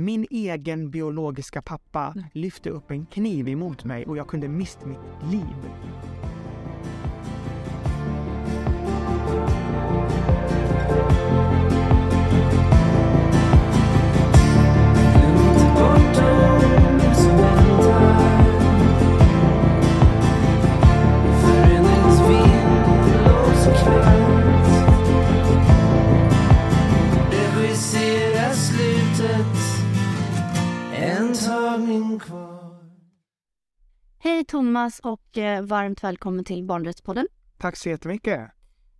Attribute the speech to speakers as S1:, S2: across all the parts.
S1: Min egen biologiska pappa
S2: Mm.
S1: lyfte upp en kniv emot mig och jag kunde mist mitt liv.
S2: Hej Thomas och eh, varmt välkommen till Barnrättspodden.
S1: Tack så jättemycket.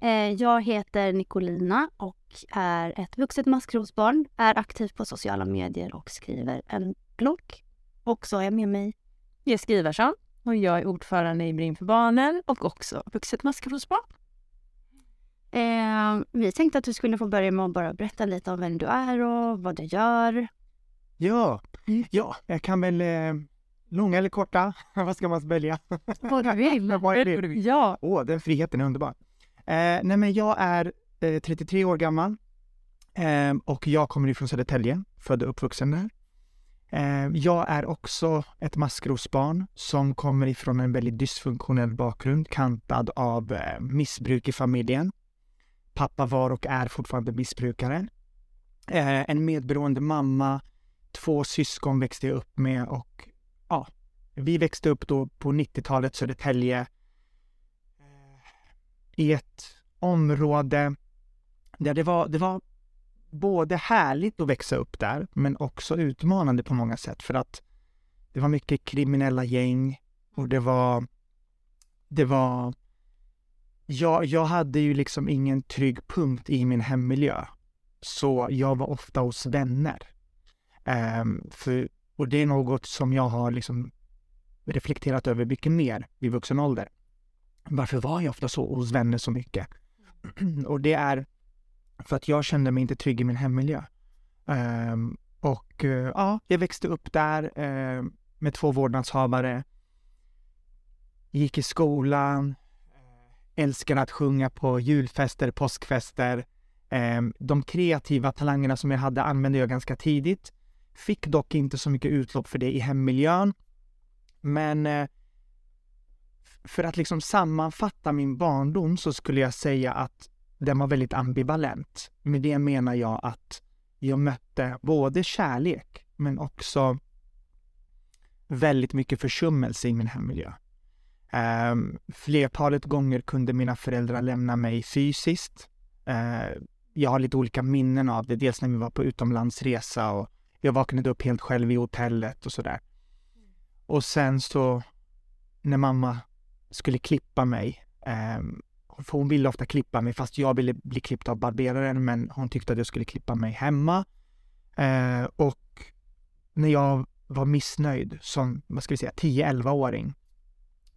S2: Eh, jag heter Nicolina och är ett vuxet maskrosbarn, är aktiv på sociala medier och skriver en blogg. Och så har jag med mig
S3: Jessica Ivarsson och jag är ordförande i Bring för barnen och också vuxet maskrosbarn.
S2: Eh, vi tänkte att du skulle få börja med att bara berätta lite om vem du är och vad du gör.
S1: Ja,
S2: Mm.
S1: ja, jag kan väl eh, långa eller korta, vad ska man välja?
S2: Vad du vill.
S1: Vad är det?
S3: Ja,
S1: Åh, den friheten är underbar. Eh, nej, men jag är eh, 33 år gammal eh, och jag kommer ifrån Södertälje, född och uppvuxen där. Eh, jag är också ett maskrosbarn som kommer ifrån en väldigt dysfunktionell bakgrund kantad av eh, missbruk i familjen. Pappa var och är fortfarande missbrukare. Eh, en medberoende mamma, två syskon växte jag upp med och ja, vi växte upp då på 90-talet Södertälje eh, i ett område där det var, det var både härligt att växa upp där, men också utmanande på många sätt för att det var mycket kriminella gäng och det var, det var, jag, jag hade ju liksom ingen trygg punkt i min hemmiljö. Så jag var ofta hos vänner. Ehm, för, och det är något som jag har liksom reflekterat över mycket mer vid vuxen ålder varför var jag ofta så hos vänner så mycket? och det är för att jag kände mig inte trygg i min hemmiljö. Ehm, och eh, ja, jag växte upp där eh, med två vårdnadshavare. Gick i skolan. Älskade att sjunga på julfester, påskfester. Ehm, de kreativa talangerna som jag hade använde jag ganska tidigt. Fick dock inte så mycket utlopp för det i hemmiljön. Men eh, för att liksom sammanfatta min barndom så skulle jag säga att den var väldigt ambivalent. Med det menar jag att jag mötte både kärlek men också väldigt mycket försummelse i min hemmiljö. Um, flertalet gånger kunde mina föräldrar lämna mig fysiskt. Uh, jag har lite olika minnen av det, dels när vi var på utomlandsresa och jag vaknade upp helt själv i hotellet och sådär. Och sen så när mamma skulle klippa mig. Ehm, för hon ville ofta klippa mig fast jag ville bli klippt av barberaren men hon tyckte att jag skulle klippa mig hemma. Eh, och när jag var missnöjd som, vad ska vi säga, 10-11-åring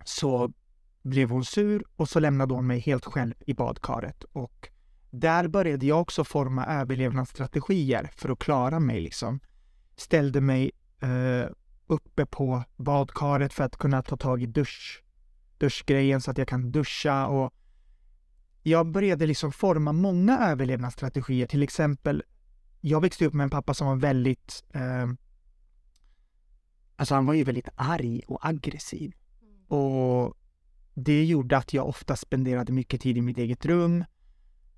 S1: så blev hon sur och så lämnade hon mig helt själv i badkaret och där började jag också forma överlevnadsstrategier för att klara mig liksom. Ställde mig uh, uppe på badkaret för att kunna ta tag i dusch duschgrejen så att jag kan duscha och jag började liksom forma många överlevnadsstrategier. Till exempel, jag växte upp med en pappa som var väldigt, eh, alltså han var ju väldigt arg och aggressiv. Och det gjorde att jag ofta spenderade mycket tid i mitt eget rum.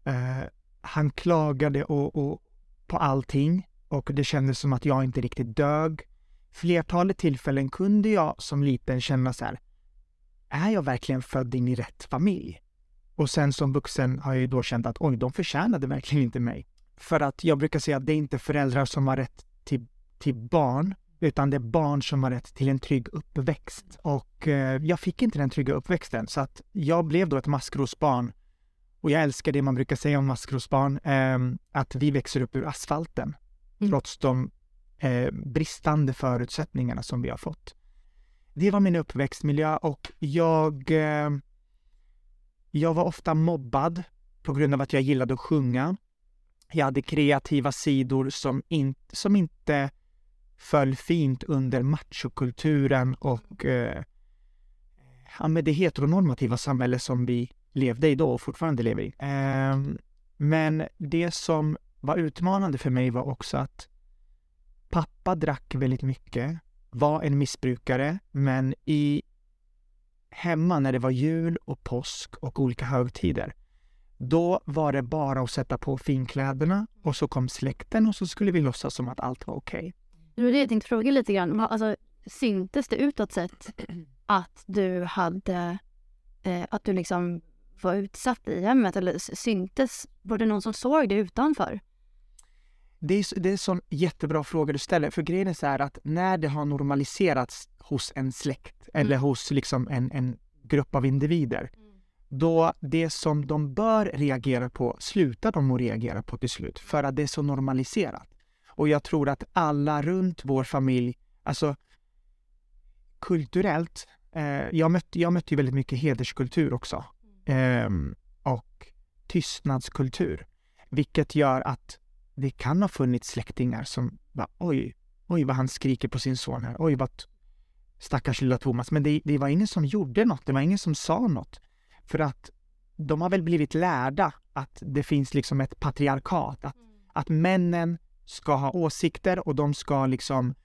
S1: Eh, han klagade och, och på allting och det kändes som att jag inte riktigt dög. Flertalet tillfällen kunde jag som liten känna så här, är jag verkligen född in i rätt familj? Och sen som vuxen har jag ju då känt att oj, de förtjänade verkligen inte mig. För att jag brukar säga att det är inte föräldrar som har rätt till, till barn, utan det är barn som har rätt till en trygg uppväxt. Och eh, jag fick inte den trygga uppväxten, så att jag blev då ett maskrosbarn. Och jag älskar det man brukar säga om maskrosbarn, eh, att vi växer upp ur asfalten,
S2: Mm.
S1: trots de eh, bristande förutsättningarna som vi har fått. Det var min uppväxtmiljö och jag, eh, jag var ofta mobbad på grund av att jag gillade att sjunga. Jag hade kreativa sidor som, in, som inte föll fint under machokulturen och eh, ja, med det heteronormativa samhälle som vi levde i då och fortfarande lever i. Eh, men det som var utmanande för mig var också att pappa drack väldigt mycket, var en missbrukare, men i hemma när det var jul och påsk och olika högtider, då var det bara att sätta på finkläderna och så kom släkten och så skulle vi låtsas som att allt var okej.
S2: Det var det jag tänkte fråga lite grann. Alltså, syntes det utåt sett att du hade, eh, att du liksom var utsatt i hemmet eller syntes, var det någon som såg det utanför?
S1: Det är, det är en sån jättebra fråga du ställer, för grejen är så här att när det har normaliserats hos en släkt eller hos liksom en, en grupp av individer, då det som de bör reagera på slutar de att reagera på till slut, för att det är så normaliserat. Och jag tror att alla runt vår familj, alltså kulturellt, eh, jag, mötte, jag mötte ju väldigt mycket hederskultur också. Ehm, och tystnadskultur. Vilket gör att det kan ha funnits släktingar som bara oj, oj vad han skriker på sin son här, oj vad stackars lilla Thomas. Men det, det var ingen som gjorde något, det var ingen som sa något. För att de har väl blivit lärda att det finns liksom ett patriarkat, att, att männen ska ha åsikter och de ska liksom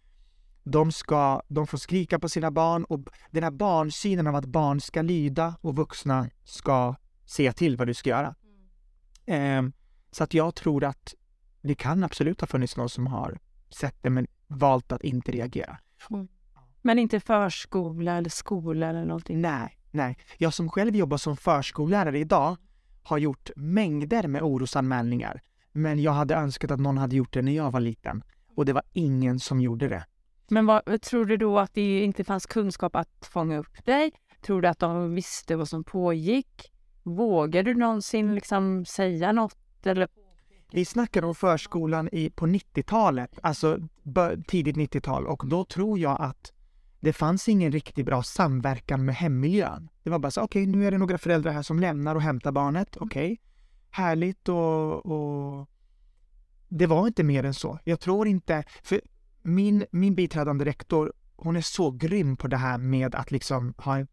S1: de ska, de får skrika på sina barn och den här barnsynen av att barn ska lyda och vuxna ska se till vad du ska göra. Ehm, så att jag tror att det kan absolut ha funnits någon som har sett det men valt att inte reagera.
S3: Men inte förskola eller skola eller någonting?
S1: Nej, nej. Jag som själv jobbar som förskollärare idag har gjort mängder med orosanmälningar. Men jag hade önskat att någon hade gjort det när jag var liten. Och det var ingen som gjorde det.
S3: Men vad, tror du då att det inte fanns kunskap att fånga upp dig? Tror du att de visste vad som pågick? Vågade du någonsin liksom säga något? Eller?
S1: Vi snackade om förskolan i, på 90-talet, alltså tidigt 90-tal och då tror jag att det fanns ingen riktigt bra samverkan med hemmiljön. Det var bara så, okej, nu är det några föräldrar här som lämnar och hämtar barnet, okej. Härligt och, och... Det var inte mer än så. Jag tror inte, för min, min biträdande rektor, hon är så grym på det här med att liksom ha en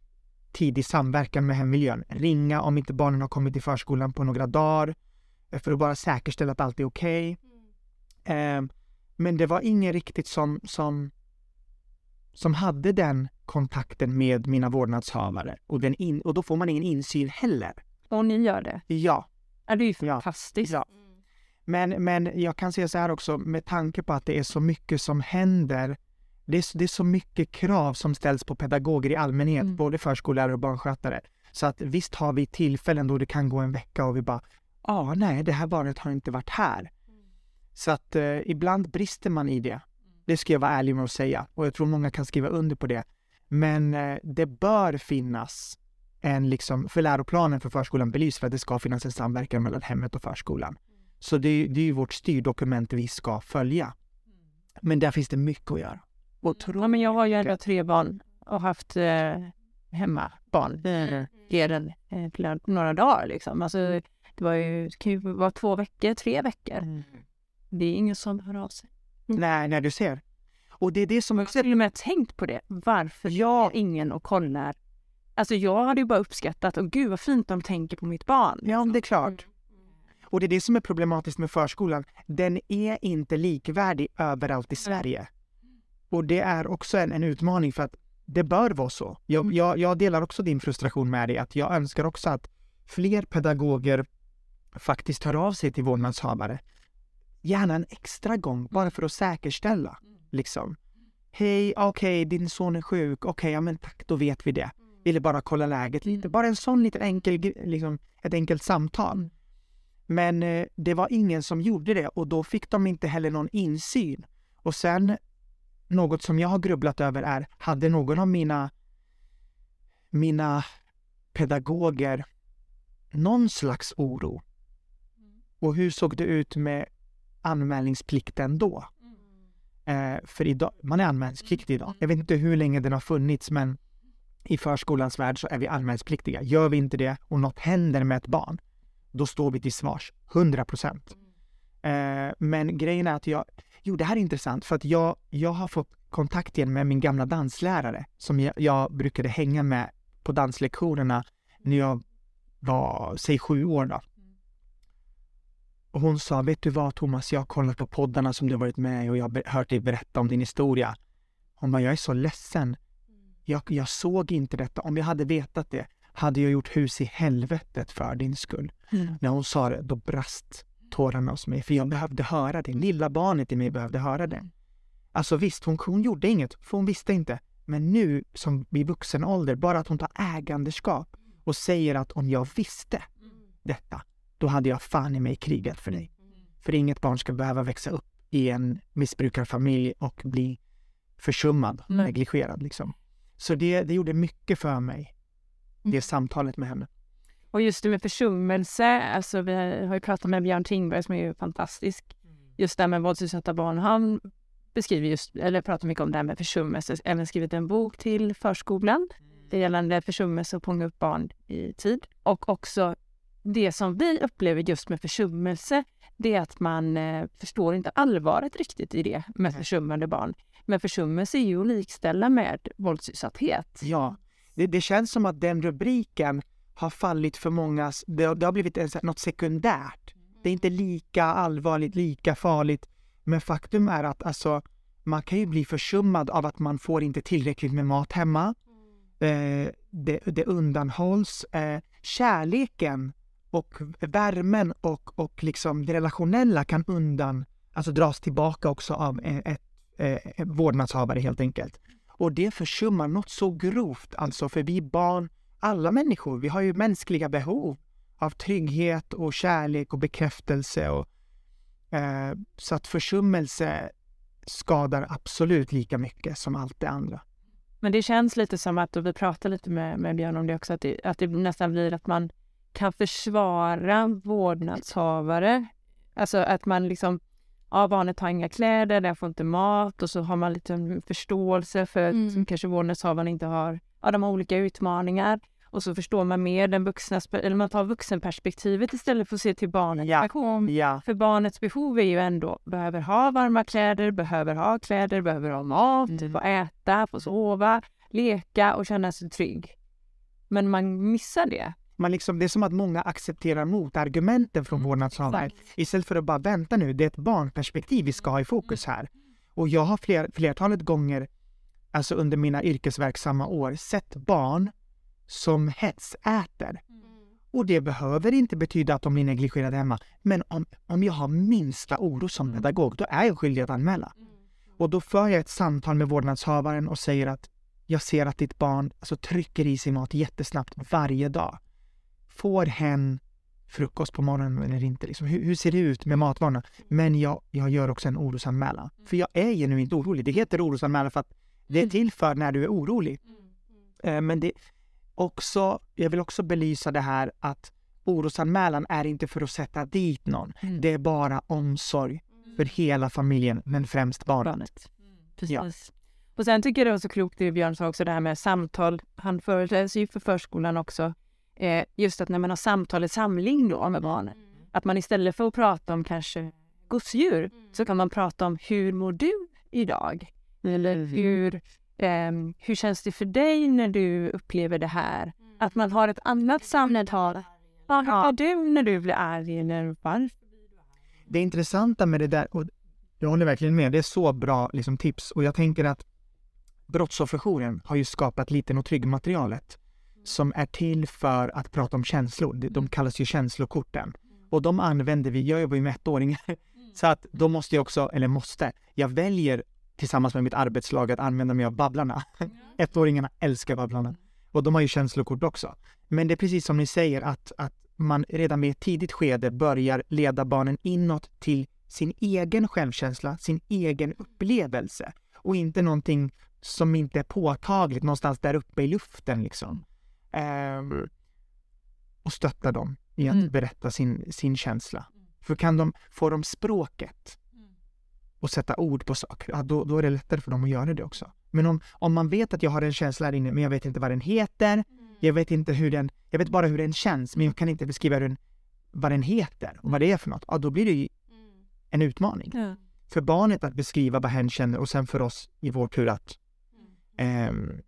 S1: tidig samverkan med hemmiljön. Ringa om inte barnen har kommit till förskolan på några dagar för att bara säkerställa att allt är okej. Ehm, men det var ingen riktigt som, som, som hade den kontakten med mina vårdnadshavare och, den in, och då får man ingen insyn heller.
S3: Och ni gör det?
S1: Ja,
S3: Ja, det är ju fantastiskt.
S1: ja. Men, men jag kan säga så här också, med tanke på att det är så mycket som händer. Det är, så- det är så mycket krav som ställs på pedagoger i allmänhet,
S3: Mm.
S1: både förskollärare och barnskötare. Så att visst har vi tillfällen då det kan gå en vecka och vi bara, ah, nej, det här barnet har inte varit här. Så att eh, ibland brister man i det. Det ska jag vara ärlig med att säga och jag tror många kan skriva under på det. Men eh, det bör finnas en liksom, för läroplanen för förskolan belyser för att det ska finnas en samverkan mellan hemmet och förskolan. Så det, är- det är ju vårt styrdokument vi ska följa. Men där finns det mycket att göra. Otroligt.
S3: Ja, men jag har ju ändå tre barn och haft eh, hemma barn eh, mer än eh, några dagar. Liksom. Alltså, det var ju, det kan ju vara två veckor, tre veckor.
S1: Mm.
S3: Det är ingen som hör av sig.
S1: Nej, när du ser. Och det är det som
S3: Jag har till och med tänkt på det. Varför
S1: Ja.
S3: är ingen och kollar? Alltså jag hade ju bara uppskattat, och gud vad fint de tänker på mitt barn.
S1: Ja, det är klart. Och det är det som är problematiskt med förskolan. Den är inte likvärdig överallt i Sverige. Och det är också en, en utmaning för att det bör vara så. Jag, jag, jag delar också din frustration med dig att jag önskar också att fler pedagoger faktiskt hör av sig till vårdnadshavare. Gärna en extra gång, bara för att säkerställa. Liksom. Hej, okej, din son är sjuk. Okej, ja men tack, då vet vi det. Ville bara kolla läget lite. Bara en sån liten enkel, liksom, ett enkelt samtal. Men eh, det var ingen som gjorde det och då fick de inte heller någon insyn. Och sen, något som jag har grubblat över är, hade någon av mina, mina pedagoger någon slags oro? Och hur såg det ut med anmälningsplikten då? Eh, för idag, man är anmälningspliktig idag. Jag vet inte hur länge den har funnits men i förskolans värld så är vi anmälningspliktiga. Gör vi inte det och något händer med ett barn, då står vi till svars. 100 procent. Eh, men grejen är att jag, jo det här är intressant för att jag, jag har fått kontakt igen med min gamla danslärare som jag, jag brukade hänga med på danslektionerna när jag var, säg sju år då. Och hon sa, vet du vad Thomas, jag har kollat på poddarna som du varit med i och jag har hört dig berätta om din historia. Hon bara, jag är så ledsen. Jag, jag såg inte detta. Om jag hade vetat det hade jag gjort hus i helvetet för din skull.
S3: Mm.
S1: När hon sa det, då brast tårarna hos mig, för jag behövde höra det. Lilla barnet i mig behövde höra det. Alltså visst, hon, hon gjorde inget, för hon visste inte. Men nu, som i vuxen ålder, bara att hon tar ägandeskap och säger att om jag visste detta, då hade jag fan i mig krigat för dig. För inget barn ska behöva växa upp i en missbrukarfamilj och bli försummad,
S3: Nej.
S1: negligerad liksom. Så det, det gjorde mycket för mig, det
S3: Mm.
S1: samtalet med henne.
S3: Och just det med försummelse, alltså vi har ju pratat med Björn Tingberg som är ju fantastisk. Just det här med våldsutsatta barn, han beskriver just, eller pratar mycket om det här med försummelse, även skrivit en bok till förskolan det gällande försummelse och fånga upp barn i tid. Och också det som vi upplever just med försummelse, det är att man eh, förstår inte allvaret riktigt i det med försummade barn. Men försummelse är ju att likställa med våldsutsatthet.
S1: Ja, det, det känns som att den rubriken har fallit för många, det, har- det har blivit en, något sekundärt. Det är inte lika allvarligt, lika farligt. Men faktum är att alltså, man kan ju bli försummad av att man får inte tillräckligt med mat hemma. Eh, det, det undanhålls. Eh, kärleken och värmen och, och liksom det relationella kan undan, alltså dras tillbaka också av ett, eh, ett, ett vårdnadshavare helt enkelt. Och det försummar något så grovt, alltså för vi barn, alla människor, vi har ju mänskliga behov av trygghet och kärlek och bekräftelse. Och, eh, så att försummelse skadar absolut lika mycket som allt det andra.
S3: Men det känns lite som att, och vi pratade lite med, med Björn om det också, att det, att det nästan blir att man kan försvara vårdnadshavare. Alltså att man liksom, ja barnet har inga kläder, den får inte mat och så har man lite förståelse för att
S2: Mm.
S3: kanske vårdnadshavaren inte har, ja de har olika utmaningar. Och så förstår man mer den vuxna, eller man tar vuxenperspektivet istället för att se till barnets
S1: Ja.
S3: behov.
S1: Ja,
S3: För barnets behov är ju ändå, behöver ha varma kläder, behöver ha kläder, behöver ha mat,
S1: Mm.
S3: få äta, få sova, leka och känna sig trygg. Men man missar det.
S1: Man liksom, det är som att många accepterar motargumenten från vårdnadshavare. Istället för att bara vänta nu, det är ett barnperspektiv vi ska ha i fokus här. Och jag har fler, flertalet gånger, alltså under mina yrkesverksamma år, sett barn som hetsäter. Och det behöver inte betyda att de blir negligerade hemma. Men om, om jag har minsta oro som pedagog, då är jag skyldig att anmäla. Och då för jag ett samtal med vårdnadshavaren och säger att jag ser att ditt barn alltså, trycker i sig mat jättesnabbt varje dag. Får hen frukost på morgonen eller inte? Liksom, hur, hur ser det ut med matvanorna? Men jag, jag gör också en orosanmälan. För jag är genuint orolig. Det heter orosanmälan för att det är till för när du är orolig. Eh, Men det också, jag vill också belysa det här att orosanmälan är inte för att sätta dit någon.
S3: Mm.
S1: Det är bara omsorg för hela familjen, men främst barnet.
S3: barnet. Precis. Och sen tycker jag det var så klokt det Björn sa också, det här med samtal. Han föreläser ju för förskolan också. Eh, just att när man har samtal i samling då med barnen, att man istället för att prata om kanske gosedjur så kan man prata om hur mår du idag? Eller hur, ehm, hur känns det för dig när du upplever det här? Att man har ett annat samtal. Ja, hur har du när du blir arg eller varför?
S1: Det intressanta med det där, och jag håller verkligen med, det är så bra liksom, tips och jag tänker att Brottsofferjouren har ju skapat Liten och trygg-materialet som är till för att prata om känslor. De- De kallas ju känslokorten. Och de använder vi, jag jobbar ju med ettåringar, så att då måste jag också, eller måste, jag väljer tillsammans med mitt arbetslag att använda mig av Babblarna. Ettåringarna älskar Babblarna. Och de har ju känslokort också. Men det är precis som ni säger att, att man redan vid ett tidigt skede börjar leda barnen inåt till sin egen självkänsla, sin egen upplevelse och inte någonting som inte är påtagligt någonstans där uppe i luften liksom. Ehm, och stötta dem i att
S3: Mm.
S1: berätta sin, sin känsla. För kan de, får de språket och sätta ord på saker, ja, då, då är det lättare för dem att göra det också. Men om, om man vet att jag har en känsla här inne, men jag vet inte vad den heter, jag vet inte hur den, jag vet bara hur den känns, men jag kan inte beskriva hur den, vad den heter och vad det är för något. Ja, då blir det ju en utmaning.
S3: Ja.
S1: För barnet att beskriva vad hen känner och sen för oss i vår tur att ehm,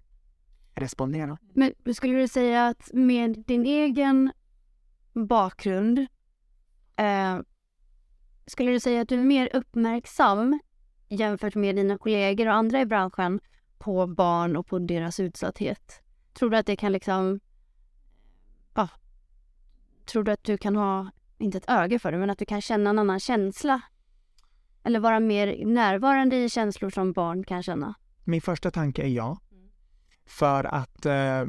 S1: respondera.
S2: Men skulle du säga att med din egen bakgrund, eh, Skulle du säga att du är mer uppmärksam jämfört med dina kollegor och andra i branschen på barn och på deras utsatthet? Tror du att det kan liksom... Ja, tror du att du kan ha, inte ett öga för det, men att du kan känna en annan känsla? Eller vara mer närvarande i känslor som barn kan känna?
S1: Min första tanke är ja. För att eh,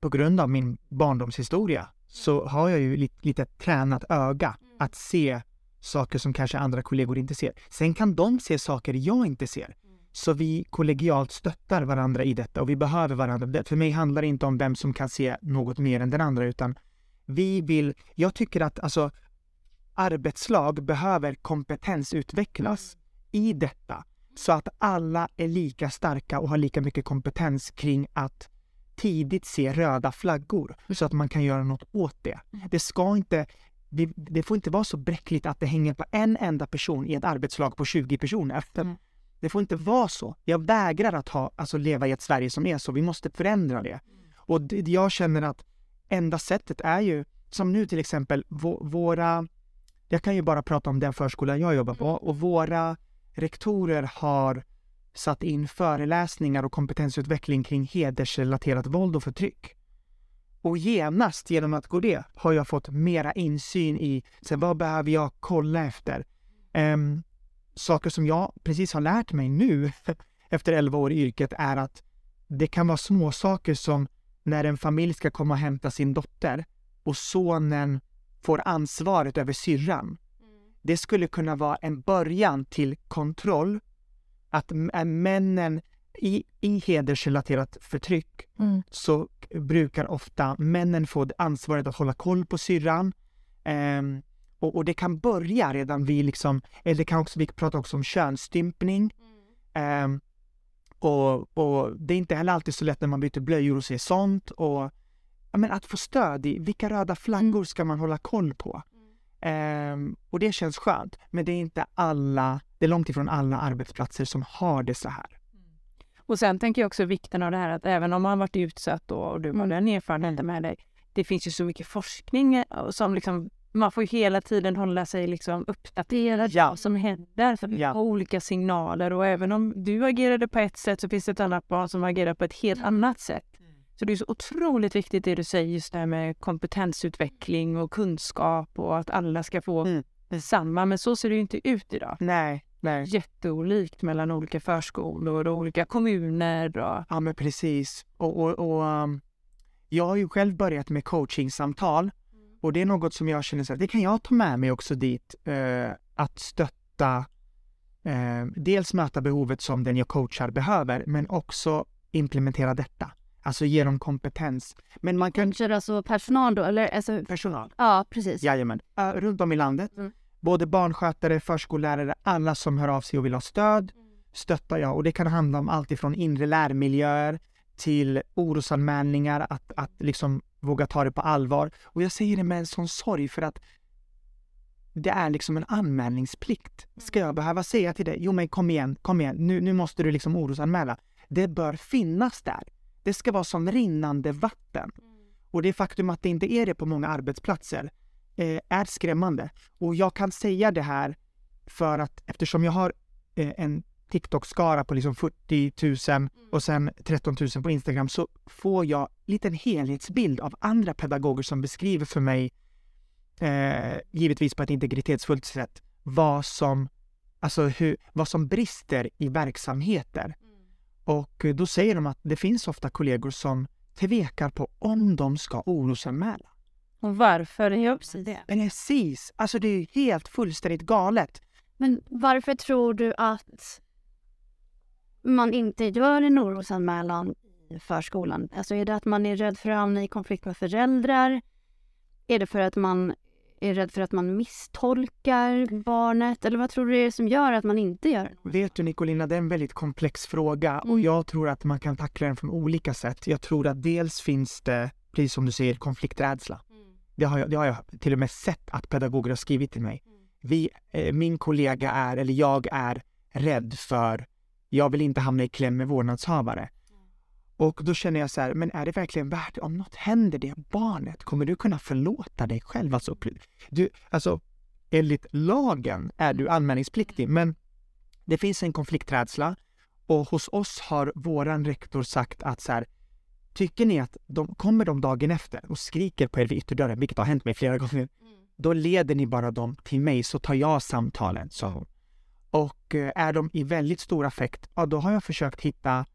S1: på grund av min barndomshistoria så har jag ju lite, lite tränat öga att se saker som kanske andra kollegor inte ser. Sen kan de se saker jag inte ser. Så vi kollegialt stöttar varandra i detta och vi behöver varandra. För mig handlar det inte om vem som kan se något mer än den andra utan vi vill, jag tycker att alltså arbetslag behöver kompetensutvecklas i detta så att alla är lika starka och har lika mycket kompetens kring att tidigt se röda flaggor så att man kan göra något åt det. Det ska inte det, det får inte vara så bräckligt att det hänger på en enda person i ett arbetslag på 20 personer.
S2: Mm.
S1: Det får inte vara så. Jag vägrar att ha, alltså leva i ett Sverige som är så. Vi måste förändra det. Och det, jag känner att enda sättet är ju, som nu till exempel, vå, våra... Jag kan ju bara prata om den förskola jag jobbar på och våra rektorer har satt in föreläsningar och kompetensutveckling kring hedersrelaterat våld och förtryck. Och genast genom att gå det har jag fått mera insyn i så vad behöver jag kolla efter. Um, saker som jag precis har lärt mig nu efter 11 år i yrket är att det kan vara små saker som när en familj ska komma och hämta sin dotter och sonen får ansvaret över syrran. Det skulle kunna vara en början till kontroll. Att männen i, i hedersrelaterat förtryck
S3: Mm.
S1: så brukar ofta männen få ansvaret att hålla koll på syrran. Ehm, och, och det kan börja redan vid liksom, eller det kan också, vi pratar också om könsstympning. Ehm, och, och det är inte heller alltid så lätt när man byter blöjor och ser sånt. Och, men att få stöd i vilka röda flaggor ska man hålla koll på? Ehm, och det känns skönt. Men det är inte alla, det är långt ifrån alla arbetsplatser som har det så här.
S3: Och sen tänker jag också vikten av det här att även om man varit utsatt och du har den erfarenheten med dig. Det finns ju så mycket forskning eh, som liksom man får ju hela tiden hålla sig liksom uppdaterad
S1: Ja.
S3: vad som händer. För
S1: Ja.
S3: ja. olika signaler och även om du agerade på ett sätt så finns det ett annat barn som agerar på ett helt annat sätt. Så det är så otroligt viktigt det du säger just det här med kompetensutveckling och kunskap och att alla ska få
S1: Mm.
S3: detsamma. Men så ser det ju inte ut idag.
S1: Nej, nej.
S3: Jätteolikt mellan olika förskolor och olika kommuner. Och...
S1: Ja, men precis. Och, och, och um, jag har ju själv börjat med coachingsamtal och det är något som jag känner så att det kan jag ta med mig också dit. Eh, att stötta, eh, dels möta behovet som den jag coachar behöver, men också implementera detta. Alltså ge dem kompetens. Men man kan...
S2: Kanske alltså personal då, eller alltså,
S1: Personal.
S2: ja precis.
S1: Jajamän. Ö, runt om i landet.
S2: Mm.
S1: Både barnskötare, förskollärare, alla som hör av sig och vill ha stöd stöttar jag. Och det kan handla om allt ifrån inre lärmiljöer till orosanmälningar, att, att liksom våga ta det på allvar. Och jag säger det med en sån sorg för att det är liksom en anmälningsplikt. Ska jag behöva säga till dig, jo men kom igen, kom igen, nu, nu måste du liksom orosanmäla. Det bör finnas där. Det ska vara som rinnande vatten. Och det faktum att det inte är det på många arbetsplatser eh, är skrämmande. Och jag kan säga det här för att eftersom jag har eh, en TikTok-skara på liksom 40 000 och sen 13 000 på Instagram så får jag lite en helhetsbild av andra pedagoger som beskriver för mig, eh, givetvis på ett integritetsfullt sätt, vad som, alltså hur, vad som brister i verksamheter. Och eh, då säger de att det finns ofta kollegor som tvekar på om de ska orosanmäla.
S3: Och varför är precis det?
S1: Precis! Alltså det är helt fullständigt galet.
S2: Men varför tror du att man inte gör en orosanmälan i förskolan? Alltså är det att man är rädd för att hamna i konflikt med föräldrar? Är det för att man är rädd för att man misstolkar barnet? Eller vad tror du det är som gör att man inte gör det?
S1: Vet du Nicolina, det är en väldigt komplex fråga och
S2: Mm.
S1: jag tror att man kan tackla den från olika sätt. Jag tror att dels finns det, precis som du säger, konflikträdsla. Det har jag, det har jag till och med sett att pedagoger har skrivit till mig. Vi, eh, min kollega är, eller jag är rädd för, jag vill inte hamna i kläm med vårdnadshavare. Och då känner jag så här, men är det verkligen värt det? Om något händer det barnet, kommer du kunna förlåta dig själv? Alltså, du, alltså enligt lagen är du anmälningspliktig, men det finns en konflikträdsla och hos oss har våran rektor sagt att så här, tycker ni att de kommer de dagen efter och skriker på er vid ytterdörren, vilket har hänt mig flera gånger, då leder ni bara dem till mig så tar jag samtalen, sa hon. Och eh, är de i väldigt stor affekt, ja då har jag försökt hitta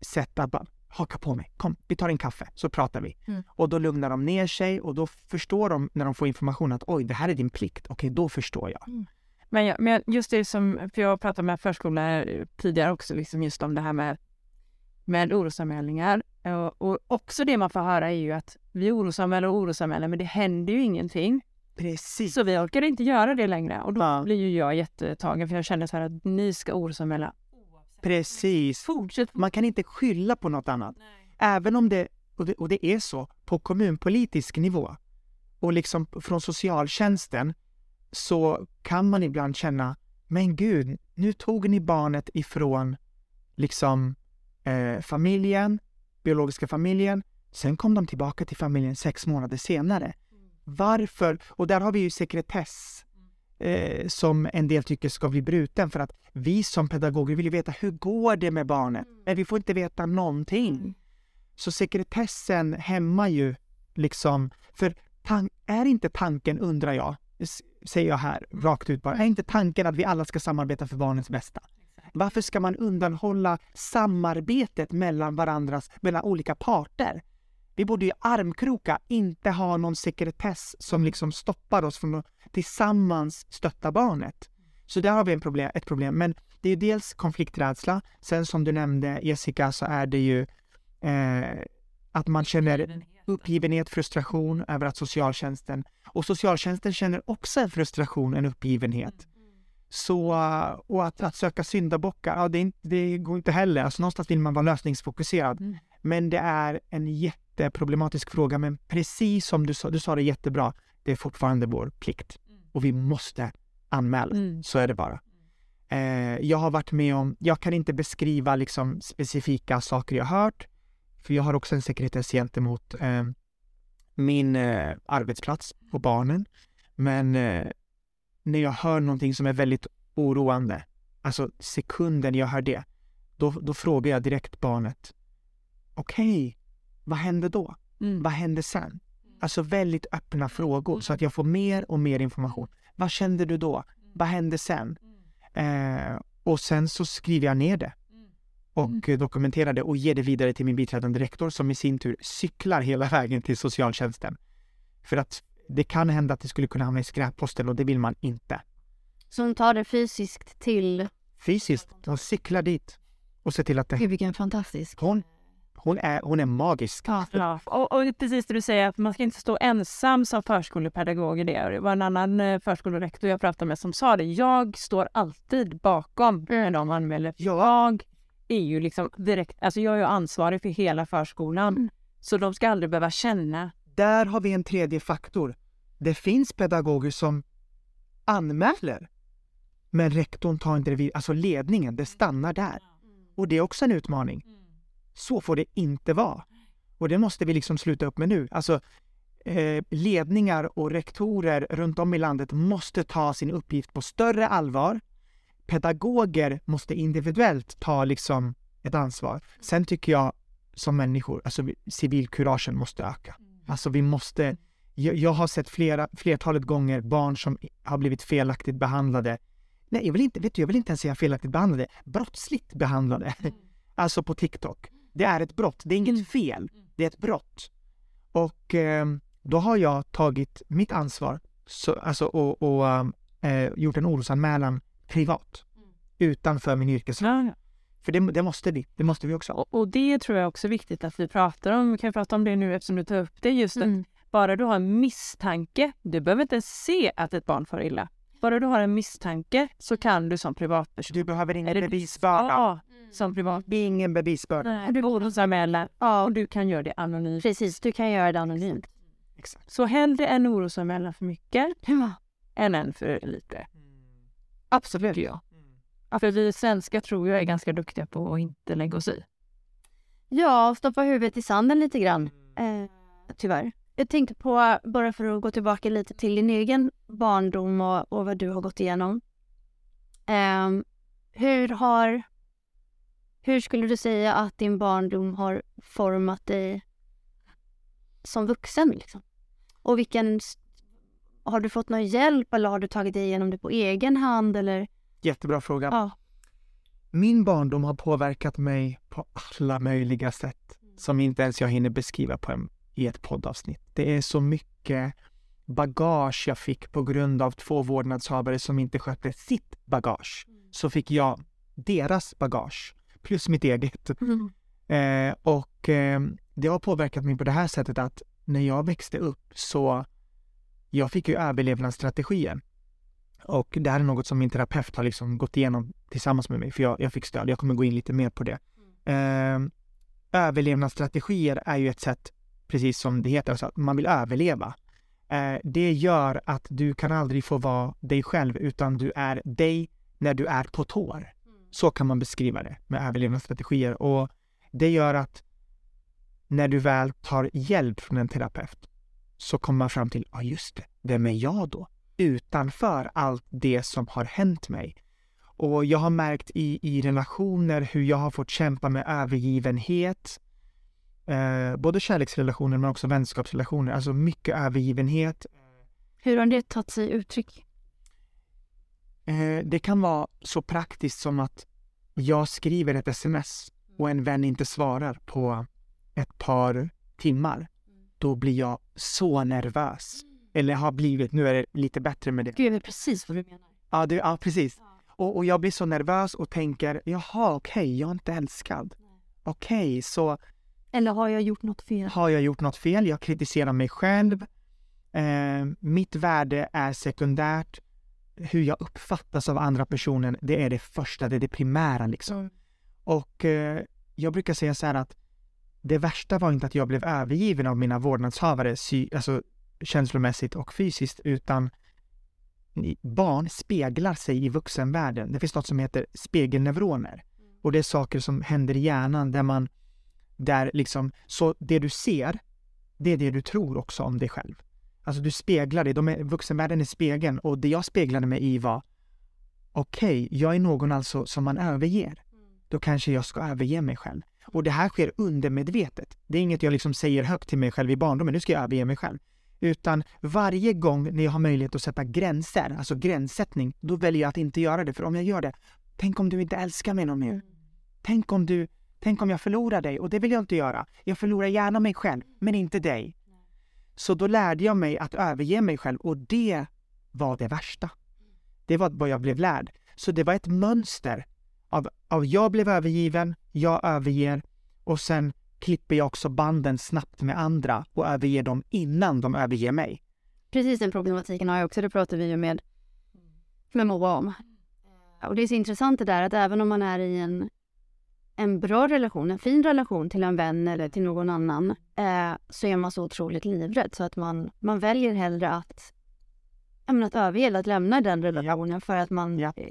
S1: sätt att bara haka på mig, kom vi tar en kaffe så pratar vi.
S2: Mm.
S1: Och då lugnar de ner sig och då förstår de när de får information att oj det här är din plikt, okej då förstår jag.
S3: Men, jag, men just det som, för jag pratade med förskollärare tidigare också, liksom just om det här med, med orosanmälningar. Och, och också det man får höra är ju att vi orosanmäler och orosanmäler men det händer ju ingenting.
S1: Precis.
S3: Så vi orkar inte göra det längre. Och då
S1: Ja.
S3: blir ju jag jättetagen för jag känner så här att ni ska orosanmäla.
S1: Precis.
S3: Fortsätt.
S1: Man kan inte skylla på något annat. Även om det, och det, och det är så, på kommunpolitisk nivå och liksom från socialtjänsten så kan man ibland känna, men gud, nu tog ni barnet ifrån liksom eh, familjen, biologiska familjen, sen kom de tillbaka till familjen sex månader senare. Varför? Och där har vi ju sekretess eh, som en del tycker ska bli bruten för att vi som pedagoger vill ju veta hur går det med barnet? Men vi får inte veta någonting. Så sekretessen hämmar ju liksom, för är inte tanken, undrar jag, säger jag här rakt ut bara, är inte tanken att vi alla ska samarbeta för barnets bästa? Varför ska man undanhålla samarbetet mellan varandras, mellan olika parter? Vi borde ju armkroka, inte ha någon sekretess som liksom stoppar oss från att tillsammans stötta barnet. Så där har vi en problem, ett problem. Men det är dels konflikträdsla. Sen som du nämnde Jessica så är det ju eh, att man känner uppgivenhet, frustration över att socialtjänsten och socialtjänsten känner också en frustration, en uppgivenhet. Så, eh, och att, att söka syndabockar, ja, det, inte, det går inte heller. Alltså, någonstans vill man vara lösningsfokuserad.
S3: Mm.
S1: Men det är en jätteproblematisk fråga. Men precis som du sa, du sa det jättebra, det är fortfarande vår plikt. Och vi måste anmäla.
S3: Mm.
S1: Så är det bara. Eh, jag har varit med om, jag kan inte beskriva liksom specifika saker jag hört, för jag har också en sekretess gentemot eh, min eh, arbetsplats och barnen. Men eh, när jag hör någonting som är väldigt oroande, alltså sekunden jag hör det, då, då frågar jag direkt barnet, okej, vad händer då?
S3: Mm.
S1: Vad händer sen? Alltså väldigt öppna frågor så att jag får mer och mer information. Vad kände du då? Vad hände sen? Eh, och sen så skriver jag ner det och eh, dokumenterar det och ger det vidare till min biträdande rektor som i sin tur cyklar hela vägen till socialtjänsten. För att det kan hända att det skulle kunna hamna i skräpposten och det vill man inte.
S2: Så hon tar det fysiskt till...
S1: Fysiskt, de cyklar dit och ser till att det...
S2: Gud vilken fantastisk.
S1: Hon, hon, är, hon är magisk.
S2: Ja.
S3: Ja, och, och precis det du säger att man ska inte stå ensam som förskolepedagog i det. Det var en annan eh, förskolerektor jag pratade med som sa det. Jag står alltid bakom när de anmäler. Jag är ju liksom direkt, alltså jag är ju ansvarig för hela förskolan.
S2: Mm.
S3: Så de ska aldrig behöva känna
S1: Där har vi en tredje faktor. Det finns pedagoger som anmäler, men rektorn tar inte det vid, alltså ledningen, det stannar där. Och det är också en utmaning. Så får det inte vara. Och det måste vi liksom sluta upp med nu. Alltså, eh, ledningar och rektorer runt om i landet måste ta sin uppgift på större allvar. Pedagoger måste individuellt ta liksom ett ansvar. Sen tycker jag som människor, alltså vi- civilkuragen måste öka. Alltså vi måste, jag, jag har sett flera, flertalet gånger barn som har blivit felaktigt behandlade. Nej, jag vill inte, vet du, jag vill inte ens säga felaktigt behandlade, brottsligt behandlade. Alltså på TikTok. Det är ett brott, det är inget fel, det är ett brott. Och eh, då har jag tagit mitt ansvar så, alltså, och, och eh, gjort en orosanmälan privat. Utanför min yrkesroll.
S3: Ja.
S1: För det, det måste vi, det måste vi också.
S3: Och, och det tror jag också är viktigt att vi pratar om. Vi kan prata om det nu eftersom du tar upp det. Just att
S2: Mm.
S3: bara du har en misstanke, du behöver inte ens se att ett barn far illa. Bara du har en misstanke så kan du som privatperson...
S1: Du behöver
S3: det-
S1: bevisbörda.
S3: Ja, som privat.
S1: Det är ingen bevisbörda.
S3: Du orosanmäla
S2: Ja,
S3: och du kan göra det anonymt.
S2: precis. Du kan göra det anonymt.
S1: Exakt.
S3: Så hellre en orosanmälan för mycket
S2: Ja.
S3: än en för lite. Absolut. Ja.
S1: Mm.
S3: För vi svenskar tror jag är ganska duktiga på att inte lägga oss i.
S2: Ja, stoppa huvudet i sanden lite grann. Eh, tyvärr. Jag tänkte på, bara för att gå tillbaka lite till din egen barndom och, och vad du har gått igenom. Ehm, hur har... Hur skulle du säga att din barndom har format dig som vuxen? Liksom? Och vilken... Har du fått någon hjälp eller har du tagit dig igenom det på egen hand eller?
S1: Jättebra fråga.
S2: Ja.
S1: Min barndom har påverkat mig på alla möjliga sätt som inte ens jag hinner beskriva på en, i ett poddavsnitt. Det är så mycket bagage jag fick på grund av två vårdnadshavare som inte skötte sitt bagage. Så fick jag deras bagage plus mitt eget. Eh, och eh, det har påverkat mig på det här sättet att när jag växte upp så jag fick ju överlevnadsstrategier. Och det här är något som min terapeut har liksom gått igenom tillsammans med mig, för jag, jag fick stöd. Jag kommer gå in lite mer på det. Eh, överlevnadsstrategier är ju ett sätt, precis som det heter, alltså att man vill överleva. Eh, det gör att du kan aldrig få vara dig själv, utan du är dig när du är på tår. Så kan man beskriva det med överlevnadsstrategier. Och det gör att när du väl tar hjälp från en terapeut så kommer man fram till, ja just det, vem är jag då? Utanför allt det som har hänt mig. Och jag har märkt i, i relationer hur jag har fått kämpa med övergivenhet. Eh, både kärleksrelationer men också vänskapsrelationer. Alltså mycket övergivenhet.
S2: Hur har det tagit sig uttryck?
S1: Eh, det kan vara så praktiskt som att jag skriver ett sms och en vän inte svarar på ett par timmar. Då blir jag så nervös. Eller har blivit, nu är det lite bättre med det.
S2: Gud, jag vet precis vad du menar.
S1: Ja, det, ja precis. Och, och jag blir så nervös och tänker, jaha okej, jag är inte älskad. Okej, så
S2: Eller har jag gjort något fel?
S1: har jag gjort något fel? Jag kritiserar mig själv. Eh, mitt värde är sekundärt. Hur jag uppfattas av andra personen, det är det första, det är det primära liksom.
S2: Mm.
S1: Och eh, jag brukar säga så här att det värsta var inte att jag blev övergiven av mina vårdnadshavare, sy- alltså känslomässigt och fysiskt, utan barn speglar sig i vuxenvärlden. Det finns något som heter spegelneuroner. Och det är saker som händer i hjärnan där man, där liksom, så det du ser, det är det du tror också om dig själv. Alltså du speglar dig, de är, vuxenvärlden är spegeln och det jag speglade mig i var, okej, jag är någon alltså som man överger. Då kanske jag ska överge mig själv. Och det här sker undermedvetet. Det är inget jag liksom säger högt till mig själv i barndomen, nu ska jag överge mig själv. Utan varje gång när jag har möjlighet att sätta gränser, alltså gränssättning, då väljer jag att inte göra det. För om jag gör det, tänk om du inte älskar mig någon mer. Tänk om du, tänk om jag förlorar dig och det vill jag inte göra. Jag förlorar gärna mig själv, men inte dig. Så då lärde jag mig att överge mig själv och det var det värsta. Det var vad jag blev lärd. Så det var ett mönster av, av jag blev övergiven, jag överger och sen klipper jag också banden snabbt med andra och överger dem innan de överger mig.
S2: Precis den problematiken har jag också, det pratar vi ju med, med Moa om. Och det är så intressant det där att även om man är i en, en bra relation, en fin relation till en vän eller till någon annan, eh, så är man så otroligt livrädd så att man, man väljer hellre att, ja, men att överge eller att lämna den relationen för att man
S1: Ja.
S2: eh,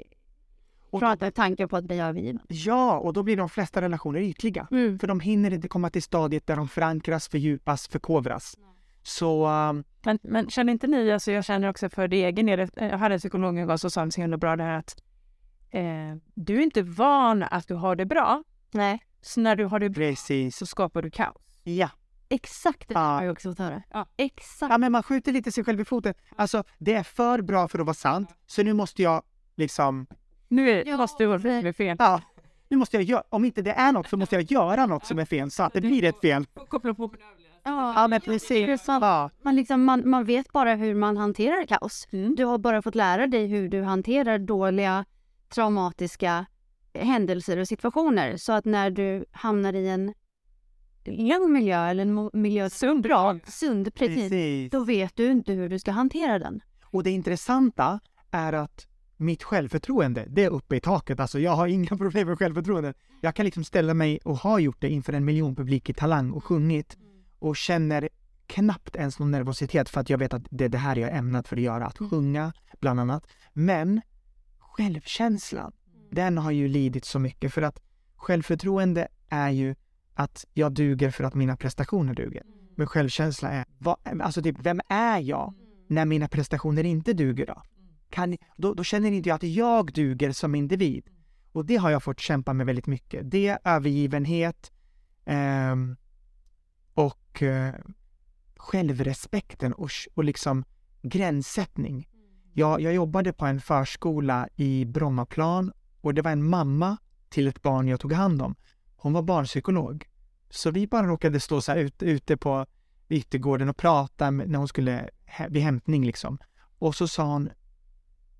S1: Och-
S2: pratar tanken på att bli övergiven.
S1: Ja, och då blir de flesta relationer ytliga.
S2: Mm.
S1: För de hinner inte komma till stadiet där de förankras, fördjupas, förkovras. Så um,
S3: Men, men känner inte ni, alltså jag känner också för det egen del, jag hade en psykolog en gång som sa så himla bra det här att eh, du är inte van att du har det bra,
S2: Nej,
S3: så när du har det bra
S1: precis.
S3: så skapar du kaos.
S1: Ja.
S2: exakt det
S1: Ja.
S2: har jag också fått höra.
S3: Ja.
S2: Exakt.
S1: ja, men man skjuter lite sig själv i foten. Alltså, det är för bra för att vara sant, så nu måste jag liksom,
S3: Nu är,
S2: Ja,
S3: måste du vara det fel.
S1: ja, nu måste jag göra, om inte det är något så måste jag göra något som är fel så att det blir ett fel.
S3: Koppla på
S2: Ja,
S1: Ja, men precis. Ja,
S2: Man, liksom, man, man vet bara hur man hanterar kaos.
S3: Mm.
S2: Du har bara fått lära dig hur du hanterar dåliga, traumatiska händelser och situationer. Så att när du hamnar i en lugn miljö eller en miljö är bra, sund, precis,
S1: precis.
S2: då vet du inte hur du ska hantera den.
S1: Och det intressanta är att mitt självförtroende, det är uppe i taket. Alltså jag har inga problem med självförtroende. Jag kan liksom ställa mig och har gjort det inför en miljon publik i Talang och sjungit och känner knappt ens någon nervositet för att jag vet att det är det här jag är ämnad för att göra, att sjunga bland annat. Men självkänslan, den har ju lidit så mycket för att självförtroende är ju att jag duger för att mina prestationer duger. med självkänsla är, vad, alltså typ, vem är jag när mina prestationer inte duger då? Kan, då, då känner inte jag att jag duger som individ. Och det har jag fått kämpa med väldigt mycket. Det, övergivenhet eh, och eh, självrespekten och, och liksom gränssättning. Jag, jag jobbade på en förskola i Brommaplan och det var en mamma till ett barn jag tog hand om. Hon var barnpsykolog. Så vi bara råkade stå så här ute, ute på yttergården och prata när hon skulle vid hämtning liksom. Och så sa hon,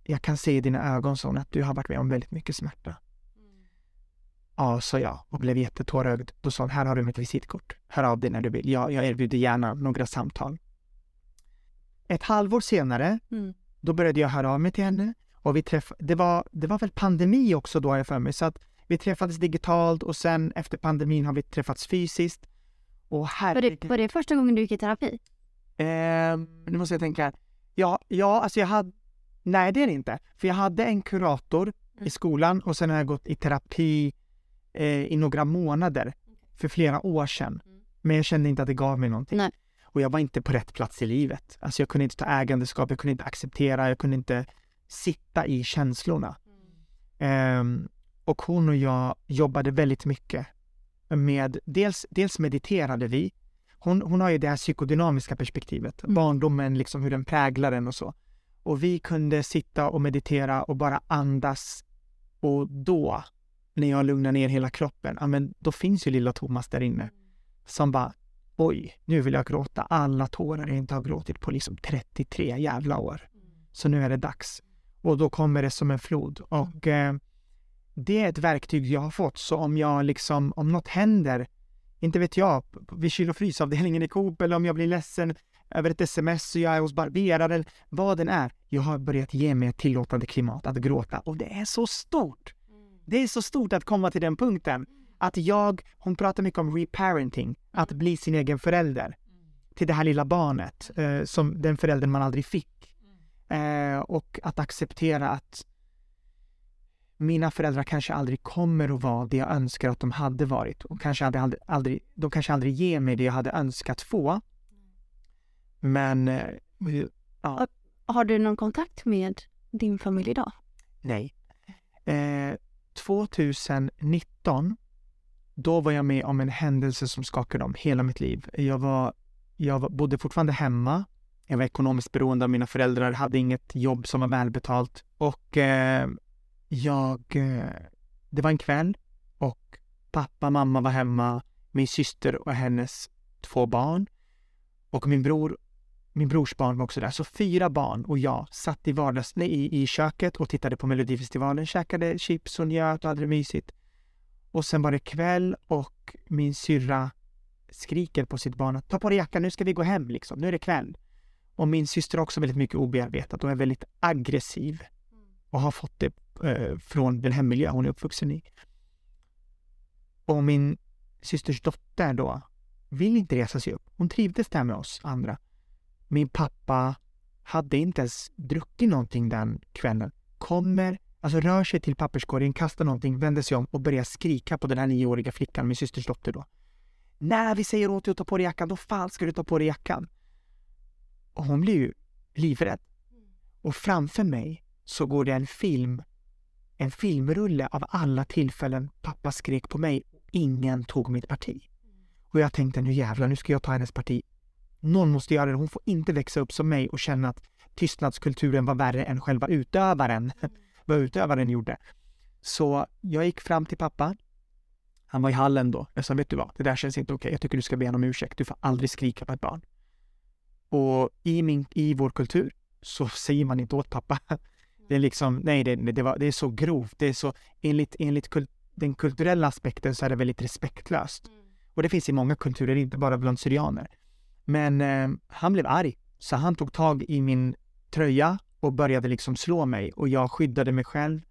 S1: jag kan se i dina ögon, så att du har varit med om väldigt mycket smärta. Mm. Ja, sa jag och blev jättetårögd. Då sa hon, här har du mitt visitkort. Hör av dig när du vill. Jag, jag erbjuder gärna några samtal. Ett halvår senare, mm. då började jag höra av mig till henne och vi träffade, det var, det var väl pandemi också då har jag för mig, så att vi träffades digitalt och sen efter pandemin har vi träffats fysiskt. Och
S2: här... Var det, var det första gången du gick i terapi?
S1: Eh, nu måste jag tänka. Ja, ja, alltså jag hade... Nej, det är det inte. För jag hade en kurator mm. i skolan och sen har jag gått i terapi eh, i några månader för flera år sedan. Mm. Men jag kände inte att det gav mig någonting.
S2: Nej.
S1: Och jag var inte på rätt plats i livet. Alltså jag kunde inte ta ägandeskap, jag kunde inte acceptera, jag kunde inte sitta i känslorna. Mm. Eh, och hon och jag jobbade väldigt mycket med, dels, dels mediterade vi. Hon, hon har ju det här psykodynamiska perspektivet, mm. barndomen, liksom hur den präglar en och så. Och vi kunde sitta och meditera och bara andas. Och då, när jag lugnar ner hela kroppen, ja men då finns ju lilla Thomas där inne. Som bara, oj, nu vill jag gråta. Alla tårar jag inte har gråtit på liksom 33 jävla år. Så nu är det dags. Och då kommer det som en flod. Och eh, det är ett verktyg jag har fått, så om jag liksom, om något händer, inte vet jag, vid kyl och frysavdelningen i Coop eller om jag blir ledsen över ett sms och jag är hos barberaren, vad den är. Jag har börjat ge mig ett tillåtande klimat att gråta och det är så stort. Det är så stort att komma till den punkten. Att jag, hon pratar mycket om reparenting, att bli sin egen förälder till det här lilla barnet, eh, som den föräldern man aldrig fick. Eh, och att acceptera att mina föräldrar kanske aldrig kommer att vara det jag önskar att de hade varit och kanske aldrig, aldrig, de kanske aldrig ger mig det jag hade önskat få. Men, eh, ja.
S2: Har du någon kontakt med din familj idag?
S1: Nej. Eh, 2019, då var jag med om en händelse som skakade om hela mitt liv. Jag, var, jag bodde fortfarande hemma. Jag var ekonomiskt beroende av mina föräldrar, hade inget jobb som var välbetalt och eh, jag, eh, det var en kväll och pappa, mamma var hemma, min syster och hennes två barn och min bror, min brors barn var också där. Så fyra barn och jag satt i, vardags, nej, i, i köket och tittade på Melodifestivalen, käkade chips och njöt och hade det mysigt. Och sen var det kväll och min syrra skriker på sitt barn att ta på dig jackan, nu ska vi gå hem liksom, nu är det kväll. Och min syster har också väldigt mycket obearbetat och är väldigt aggressiv och har fått det eh, från den hemmiljö hon är uppvuxen i. Och min systers dotter då vill inte resa sig upp. Hon trivdes där med oss andra. Min pappa hade inte ens druckit någonting den kvällen. Kommer, alltså rör sig till papperskorgen, kastar någonting, vänder sig om och börjar skrika på den här nioåriga flickan, min systers dotter då. När vi säger åt dig att ta på dig jackan, då fan ska du ta på dig jackan. Och hon blir ju livrädd. Och framför mig så går det en film en filmrulle av alla tillfällen pappa skrek på mig och ingen tog mitt parti. Och jag tänkte nu jävlar, nu ska jag ta hennes parti. Någon måste göra det. Hon får inte växa upp som mig och känna att tystnadskulturen var värre än själva utövaren. vad utövaren gjorde. Så jag gick fram till pappa. Han var i hallen då. Jag sa, vet du vad, det där känns inte okej. Jag tycker du ska be honom om ursäkt. Du får aldrig skrika på ett barn. Och i, min, i vår kultur så säger man inte åt pappa det är liksom, nej det, det, var, det är så grovt, det är så, enligt, enligt kul, den kulturella aspekten så är det väldigt respektlöst. Mm. Och det finns i många kulturer, inte bara bland syrianer. Men eh, han blev arg, så han tog tag i min tröja och började liksom slå mig och jag skyddade mig själv.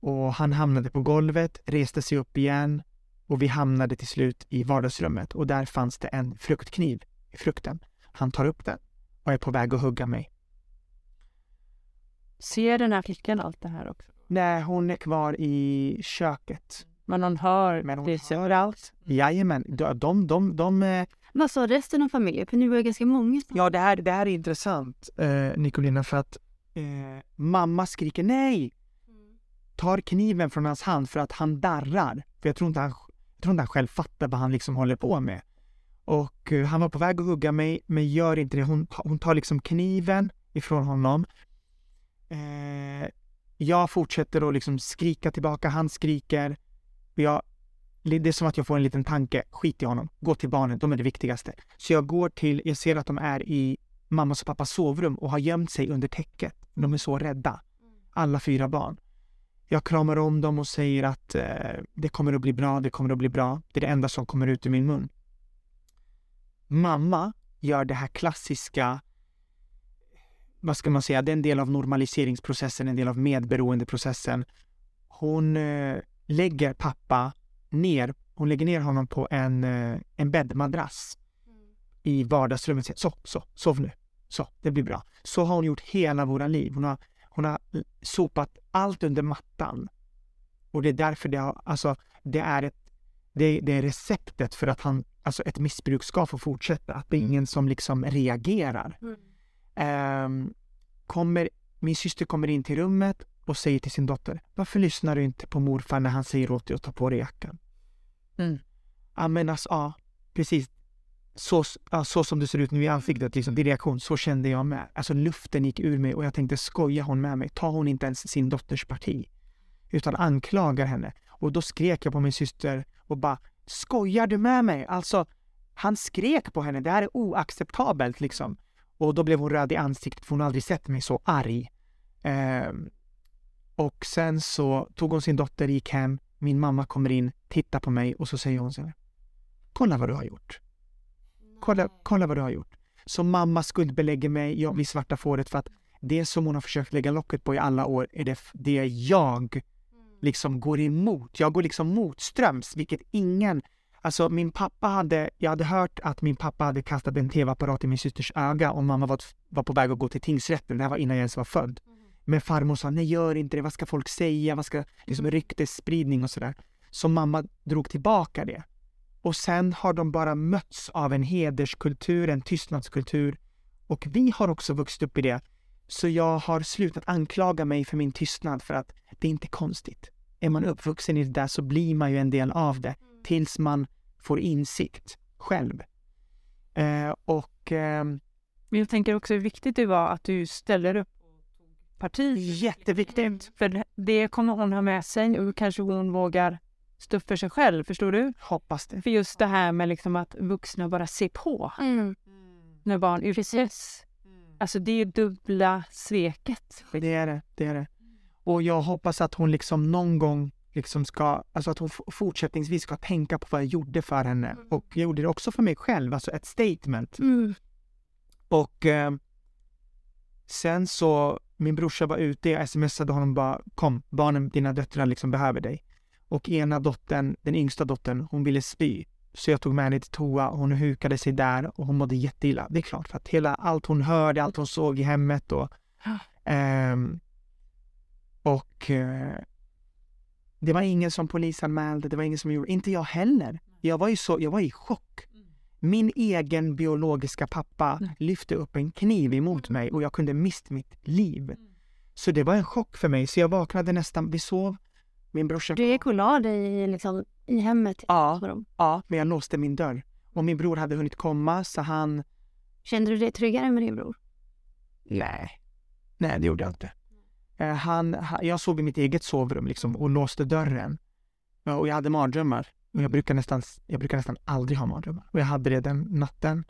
S1: Och han hamnade på golvet, reste sig upp igen och vi hamnade till slut i vardagsrummet och där fanns det en fruktkniv i frukten. Han tar upp den och är på väg att hugga mig.
S3: Ser den här flickan allt det här också?
S1: Nej, hon är kvar i köket.
S3: Men hon hör
S1: Men hon hör allt. Jajamän, de, de, de, de,
S2: Vad sa resten av familjen? För ni var ju ganska många.
S1: Ja, det här, det här är intressant, eh, Nicolina, för att eh, mamma skriker nej! Tar kniven från hans hand för att han darrar. För jag tror inte han, jag tror inte han själv fattar vad han liksom håller på med. Och eh, han var på väg att hugga mig, men gör inte det. Hon, hon tar liksom kniven ifrån honom. Eh, jag fortsätter att liksom skrika tillbaka, han skriker. Jag, det är som att jag får en liten tanke, skit i honom, gå till barnen, de är det viktigaste. Så jag går till, jag ser att de är i mammas och pappas sovrum och har gömt sig under täcket. De är så rädda, alla fyra barn. Jag kramar om dem och säger att eh, det kommer att bli bra, det kommer att bli bra. Det är det enda som kommer ut ur min mun. Mamma gör det här klassiska, vad ska man säga, det är en del av normaliseringsprocessen, en del av medberoendeprocessen. Hon eh, lägger pappa ner, hon lägger ner honom på en, eh, en bäddmadrass i vardagsrummet. Så, så, sov nu. Så, det blir bra. Så har hon gjort hela våra liv. Hon har, hon har sopat allt under mattan. Och det är därför det har, alltså, det är ett, det, det är receptet för att han, alltså ett missbruk ska få fortsätta. Att det är ingen som liksom reagerar. Ehm, kommer, min syster kommer in till rummet och säger till sin dotter, varför lyssnar du inte på morfar när han säger åt dig att ta på dig jackan?
S3: Mm.
S1: Ja men alltså, ja, precis. Så, ja, så som du ser ut nu i ansiktet, liksom, din reaktion, så kände jag med. Alltså luften gick ur mig och jag tänkte, skojar hon med mig? Tar hon inte ens sin dotters parti? Utan anklagar henne. Och då skrek jag på min syster och bara, skojar du med mig? Alltså, han skrek på henne, det här är oacceptabelt liksom. Och då blev hon röd i ansiktet för hon har aldrig sett mig så arg. Ehm, och sen så tog hon sin dotter, gick hem, min mamma kommer in, tittar på mig och så säger hon så här. Kolla vad du har gjort. Kolla, kolla vad du har gjort. Så mamma skuldbelägger mig, jag blir svarta fåret för att det som hon har försökt lägga locket på i alla år är det, det jag liksom går emot. Jag går liksom motströms, vilket ingen Alltså min pappa hade, jag hade hört att min pappa hade kastat en tv-apparat i min systers öga och mamma var, var på väg att gå till tingsrätten. Det här var innan jag ens var född. Men farmor sa, nej gör inte det, vad ska folk säga, vad ska, liksom ryktesspridning och sådär. Så mamma drog tillbaka det. Och sen har de bara mötts av en hederskultur, en tystnadskultur. Och vi har också vuxit upp i det. Så jag har slutat anklaga mig för min tystnad för att det är inte konstigt. Är man uppvuxen i det där så blir man ju en del av det tills man får insikt själv. Eh, och ehm,
S3: Men jag tänker också hur viktigt det var att du ställer upp parti.
S1: jätteviktigt.
S3: För det kommer hon ha med sig och kanske hon vågar stå upp för sig själv, förstår du?
S1: Hoppas det.
S3: För just det här med liksom att vuxna bara ser på
S2: Mm.
S3: när barn utsätts. Alltså det är ju dubbla sveket.
S1: Det är det, det är det. Och jag hoppas att hon liksom någon gång liksom ska, alltså att hon fortsättningsvis ska tänka på vad jag gjorde för henne. Och jag gjorde det också för mig själv, alltså ett statement.
S2: Mm.
S1: Och eh, sen så, min brorsa var ute, jag smsade honom bara kom, barnen, dina döttrar liksom behöver dig. Och ena dottern, den yngsta dottern, hon ville spy. Så jag tog med henne till toa, hon hukade sig där och hon mådde jätteilla. Det är klart, för att hela, allt hon hörde, allt hon såg i hemmet och ehm, och eh, det var ingen som polisanmälde, det var ingen som gjorde, inte jag heller. Jag var ju så, jag var i chock. Min egen biologiska pappa
S3: Mm.
S1: lyfte upp en kniv emot mig och jag kunde mist mitt liv. Så det var en chock för mig, så jag vaknade nästan, vi sov, min brorsa
S2: Du gick och la dig liksom, i hemmet.
S1: Ja,
S2: med dem.
S1: ja, men jag låste min dörr. Och min bror hade hunnit komma så han,
S2: Kände du dig tryggare med din bror?
S1: nej, nej det gjorde jag inte. Eh, Han, ha- jag sov i mitt eget sovrum liksom och låste dörren. Ja, Och jag hade mardrömmar. Och jag brukar nästan, jag brukar nästan aldrig ha mardrömmar. Och jag hade det den natten.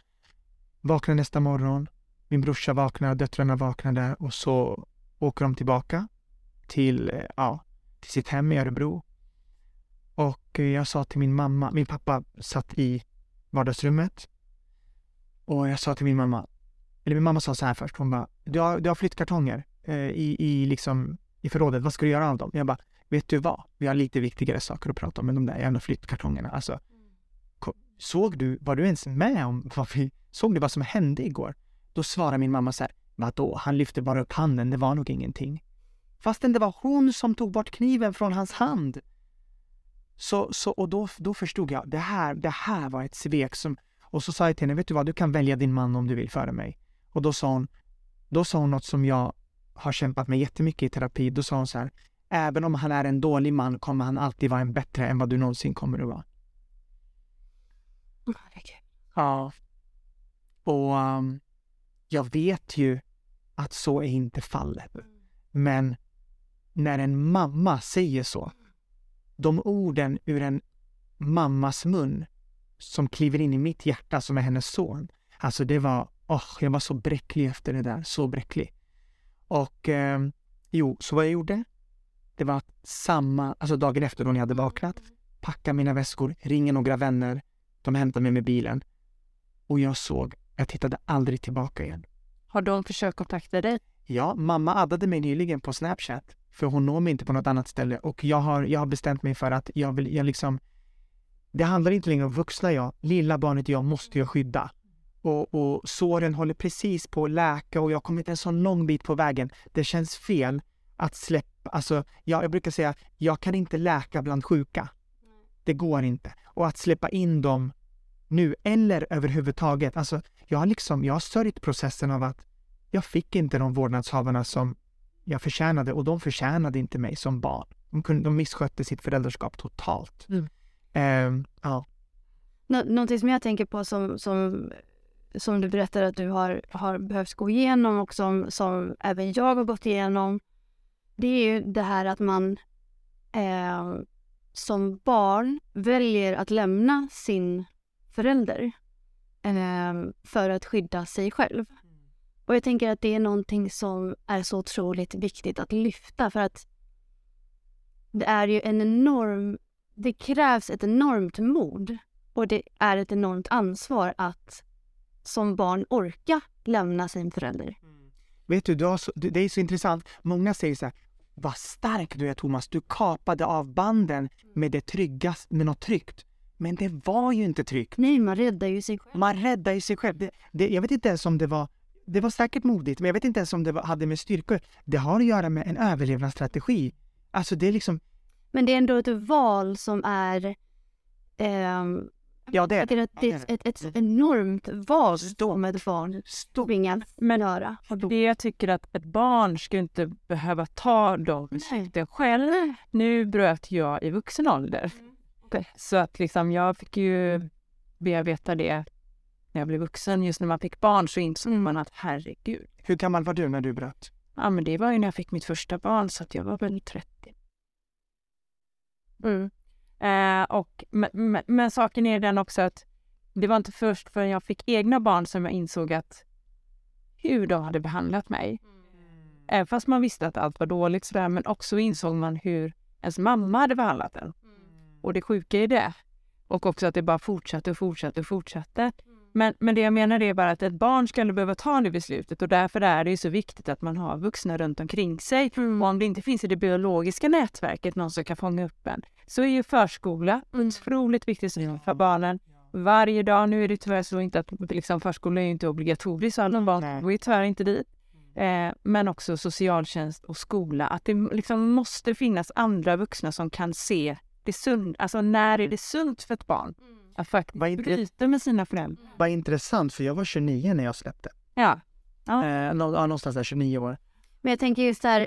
S1: Vaknade nästa morgon. Min brorsa vaknade, döttrarna vaknade och så åker de tillbaka till, eh, ja, till sitt hem i Örebro. Och eh, jag sa till min mamma, min pappa satt i vardagsrummet. Och jag sa till min mamma, eller min mamma sa så här först, hon bara, du har, du har flyttkartonger eh, i, i, liksom, i förrådet, vad ska du göra av dem? Jag bara, vet du vad? Vi har lite viktigare saker att prata om än de där jävla flyttkartongerna. Alltså, ko- såg du, var du ens med om vad vi, såg du vad som hände igår? Då svarar min mamma så här, vadå, han lyfte bara upp handen, det var nog ingenting. Fastän det var hon som tog bort kniven från hans hand. Så, så och då, då förstod jag, det här, det här var ett svek som, Och så sa jag till henne, vet du vad, du kan välja din man om du vill före mig. Och då sa hon, då sa hon något som jag har kämpat med jättemycket i terapi. Då sa hon så här, även om han är en dålig man kommer han alltid vara en bättre än vad du någonsin kommer att vara. Ja. Och um, jag vet ju att så är inte fallet. Men när en mamma säger så, de orden ur en mammas mun som kliver in i mitt hjärta som är hennes son. Alltså det var, åh, oh, jag var så bräcklig efter det där, så bräcklig. Och eh, jo, så vad jag gjorde, det var att samma, alltså dagen efter då ni hade vaknat, packa mina väskor, ringa några vänner, de hämtade mig med bilen. Och jag såg, jag tittade aldrig tillbaka igen.
S3: Har de försökt kontakta dig?
S1: Ja, mamma addade mig nyligen på Snapchat, för hon når mig inte på något annat ställe och jag har, jag har bestämt mig för att jag vill, jag liksom det handlar inte längre om vuxna jag, lilla barnet jag måste jag skydda. Och, och såren håller precis på att läka och jag har kommit en sån lång bit på vägen. Det känns fel att släppa, alltså jag, jag brukar säga, jag kan inte läka bland sjuka. Det går inte. Och att släppa in dem nu eller överhuvudtaget, alltså jag har liksom, jag har sörjt processen av att jag fick inte de vårdnadshavarna som jag förtjänade och de förtjänade inte mig som barn. De, kunde, de misskötte sitt föräldraskap totalt. Mm. Um, ja.
S2: Nå någonting som jag tänker på som, som, som du berättar att du har, har behövt gå igenom och som, som även jag har gått igenom. Det är ju det här att man eh, som barn väljer att lämna sin förälder eh, för att skydda sig själv. Och jag tänker att det är någonting som är så otroligt viktigt att lyfta för att det är ju en enorm det krävs ett enormt mod och det är ett enormt ansvar att som barn orka lämna sin förälder. Mm.
S1: Vet du, du så, det är så intressant. Många säger så här, vad stark du är Thomas, du kapade av banden med det tryggaste, med något tryggt. Men det var ju inte tryggt.
S2: Nej, man räddar ju sig själv.
S1: Man räddar ju sig själv. Det, det, jag vet inte ens om det var, det var säkert modigt, men jag vet inte ens om det hade med styrka Det har att göra med en överlevnadsstrategi. Alltså det är liksom,
S2: men det är ändå ett val som är... Eh,
S1: ja, det är
S2: det. Det är ett, ett, ett enormt val som ett barn tvingas göra.
S3: Det jag tycker att ett barn ska inte behöva ta de besluten själv. Nu bröt jag i vuxen ålder. Mm. Så att liksom jag fick ju bearbeta det när jag blev vuxen. Just när man fick barn så insåg mm. man att herregud.
S1: Hur gammal var du när du bröt?
S3: Ja men det var ju när jag fick mitt första barn så att jag var väl 30. Mm. Eh, och, men, men, saken är den också att det var inte först förrän jag fick egna barn som jag insåg att hur de hade behandlat mig. Mm. Även fast man visste att allt var dåligt sådär, men också insåg man hur ens mamma hade behandlat en. Mm. Och det sjuka är det. Och också att det bara fortsatte och fortsatte och fortsatte. Men, men det jag menar är bara att ett barn ska behöva ta det beslutet och därför är det så viktigt att man har vuxna runt omkring sig. Mm. Och om det inte finns i det biologiska nätverket någon som kan fånga upp en så är ju förskola mm. otroligt viktigt för barnen. Varje dag, nu är det tyvärr så inte att liksom, förskola är inte obligatoriskt så alla barn går ju tyvärr inte dit. Eh, men också socialtjänst och skola, att det liksom måste finnas andra vuxna som kan se det sunt, alltså när är det sunt för ett barn? Mm. Att faktiskt bryta med sina föräldrar. Mm.
S1: Vad intressant, för jag var 29 när jag släppte.
S3: Ja.
S1: ja. Eh, någonstans där 29 år.
S2: Men jag tänker just där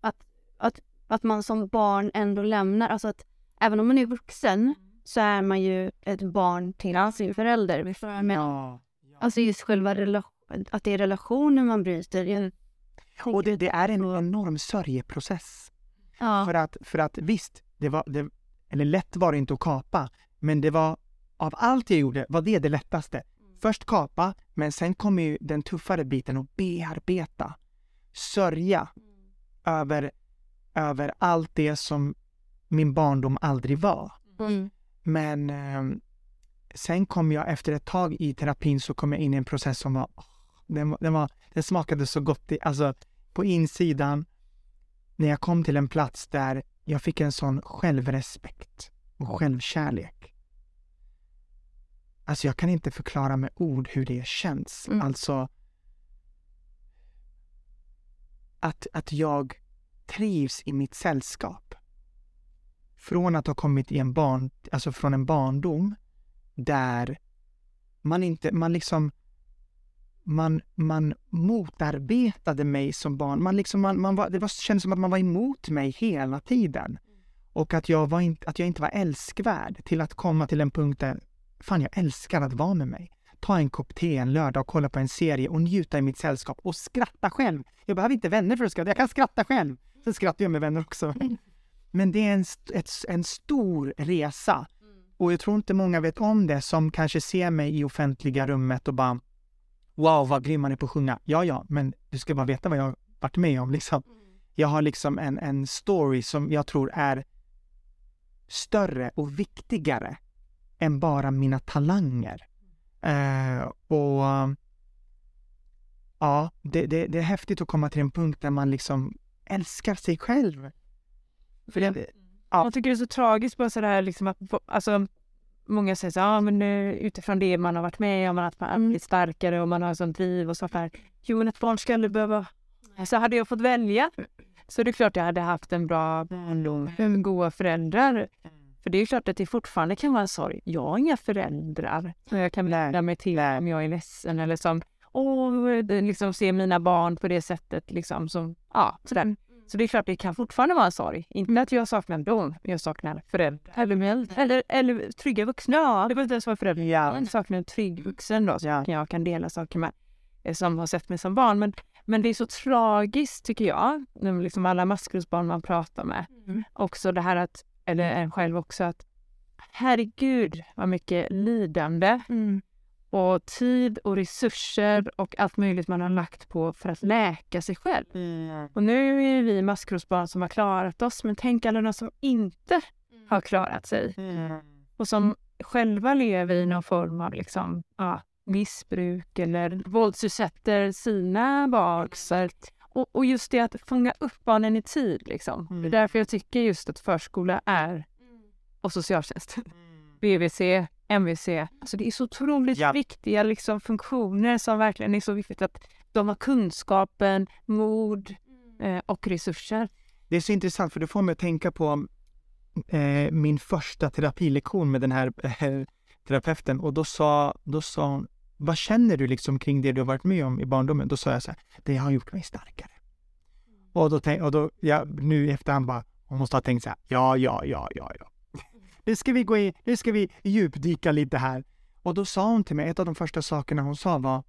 S2: att, att, att man som barn ändå lämnar, alltså att även om man är vuxen så är man ju ett barn till sin förälder. Men, ja. Alltså just själva relation, att det är relationen man bryter.
S1: Och det, det, är en enorm sörjeprocess. Ja. För, att, för att visst, det var, det, eller lätt var det inte att kapa, men det var av allt jag gjorde var det det lättaste. Först kapa, men sen kommer ju den tuffare biten att bearbeta. Sörja över, över allt det som min barndom aldrig var. Mm. Men eh, sen kom jag efter ett tag i terapin så kom jag in i en process som var, den, den, var, den smakade så gott, i, alltså på insidan. När jag kom till en plats där jag fick en sån självrespekt och självkärlek. Alltså jag kan inte förklara med ord hur det känns. Mm. Alltså att, att jag trivs i mitt sällskap. Från att ha kommit i en barn, alltså från en barndom där man inte, man liksom, man, man motarbetade mig som barn. Man liksom, man, man var, det var, kändes som att man var emot mig hela tiden. Och att jag, var inte, att jag inte var älskvärd till att komma till en punkt där, fan jag älskar att vara med mig. Ta en kopp te en lördag och kolla på en serie och njuta i mitt sällskap och skratta själv. Jag behöver inte vänner för att skratta, jag kan skratta själv. Sen skrattar jag med vänner också. Men det är en, ett, en stor resa. Och jag tror inte många vet om det som kanske ser mig i offentliga rummet och bara Wow, vad grym man är på att sjunga. Ja, ja, men du ska bara veta vad jag har varit med om liksom. Jag har liksom en, en story som jag tror är större och viktigare än bara mina talanger. Eh, och ja, det, det, det är häftigt att komma till en punkt där man liksom älskar sig själv. För det, Ja.
S3: Jag tycker det är så tragiskt bara sådär liksom att, alltså Många säger så ja men eh, utifrån det man har varit med om, att man har blivit starkare och man har sånt driv och så där. Jo men ett barn ska aldrig behöva... Så hade jag fått välja så det är klart jag hade haft en bra barndom, goda föräldrar. För det är klart att det fortfarande kan vara en sorg. Jag har inga föräldrar som jag kan vända mig till om jag är ledsen eller som Åh, liksom se mina barn på det sättet liksom som, ja sådär. Så det är klart det kan fortfarande vara en sorg. Inte att jag saknar dem, jag saknar föräldrar. Eller, eller, eller trygga vuxna. Ja, det behöver inte ens vara föräldrar.
S1: Ja.
S3: Jag saknar en trygg vuxen då, som jag kan dela saker med. eh, Som har sett mig som barn. Men, men det är så tragiskt tycker jag. Liksom alla maskrosbarn man pratar med. Också det här att, eller en själv också, att herregud vad mycket lidande och tid och resurser och allt möjligt man har lagt på för att läka sig själv. Och nu är vi maskrosbarn som har klarat oss, men tänk alla de som inte har klarat sig. Och som själva lever i någon form av liksom, ja, missbruk eller våldsutsätter sina barn. Så att- Och, och just det att fånga upp barnen i tid. Liksom.
S1: Mm.
S3: Det är därför jag tycker just att förskola är, och socialtjänst, BVC, MVC, alltså det är så otroligt
S1: Ja.
S3: viktiga liksom, funktioner som verkligen är så viktigt att de har kunskapen, mod eh, och resurser.
S1: Det är så intressant för det får mig att tänka på eh, min första terapilektion med den här eh, terapeuten och då sa, då sa hon, vad känner du liksom kring det du har varit med om i barndomen? Då sa jag så här, det har gjort mig starkare. Och då, tänk, och då ja, nu i efterhand bara, hon måste ha tänkt så här, ja, ja, ja, ja, ja. Nu ska vi gå in, nu ska vi djupdyka lite här. Och då sa hon till mig, ett av de första sakerna hon sa var,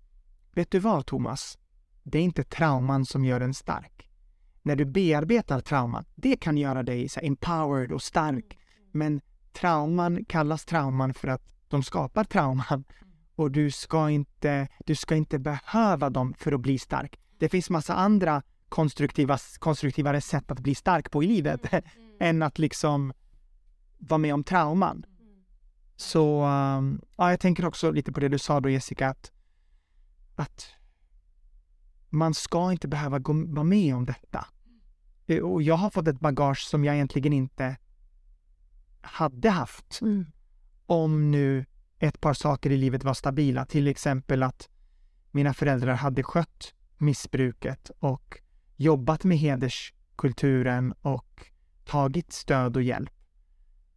S1: vet du vad Thomas? Det är inte trauman som gör en stark när du bearbetar trauman, det kan göra dig så empowered och stark. Men trauman kallas trauman för att de skapar trauman. Och du ska inte, du ska inte behöva dem för att bli stark. Det finns massa andra konstruktiva, konstruktivare sätt att bli stark på i livet än att liksom vara med om trauman. Så um, ja, jag tänker också lite på det du sa då Jessica, att, att man ska inte behöva gå, vara med om detta. Eh, Och jag har fått ett bagage som jag egentligen inte hade haft om nu ett par saker i livet var stabila. Till exempel att mina föräldrar hade skött missbruket och jobbat med hederskulturen och tagit stöd och hjälp.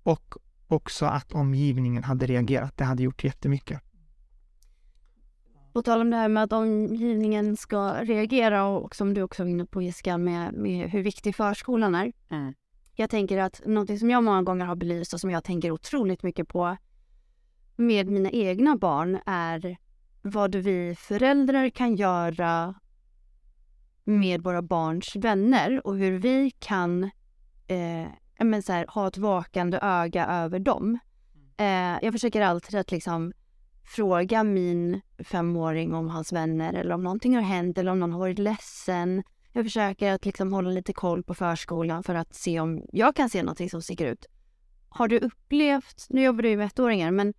S1: Och också att omgivningen hade reagerat. Det hade gjort jättemycket.
S2: På tal om det här med att omgivningen ska reagera och som du också var inne på Jessica med, med hur viktig förskolan är.
S1: Mm.
S2: Jag tänker att något som jag många gånger har belyst och som jag tänker otroligt mycket på med mina egna barn är vad vi föräldrar kan göra med våra barns vänner och hur vi kan eh, men så här, ha ett vakande öga över dem. Eh, jag försöker alltid att liksom fråga min femåring om hans vänner eller om någonting har hänt eller om någon har varit ledsen. Jag försöker att liksom hålla lite koll på förskolan för att se om jag kan se någonting som sticker ut. Har du upplevt, nu jobbar du ju med ettåringar, men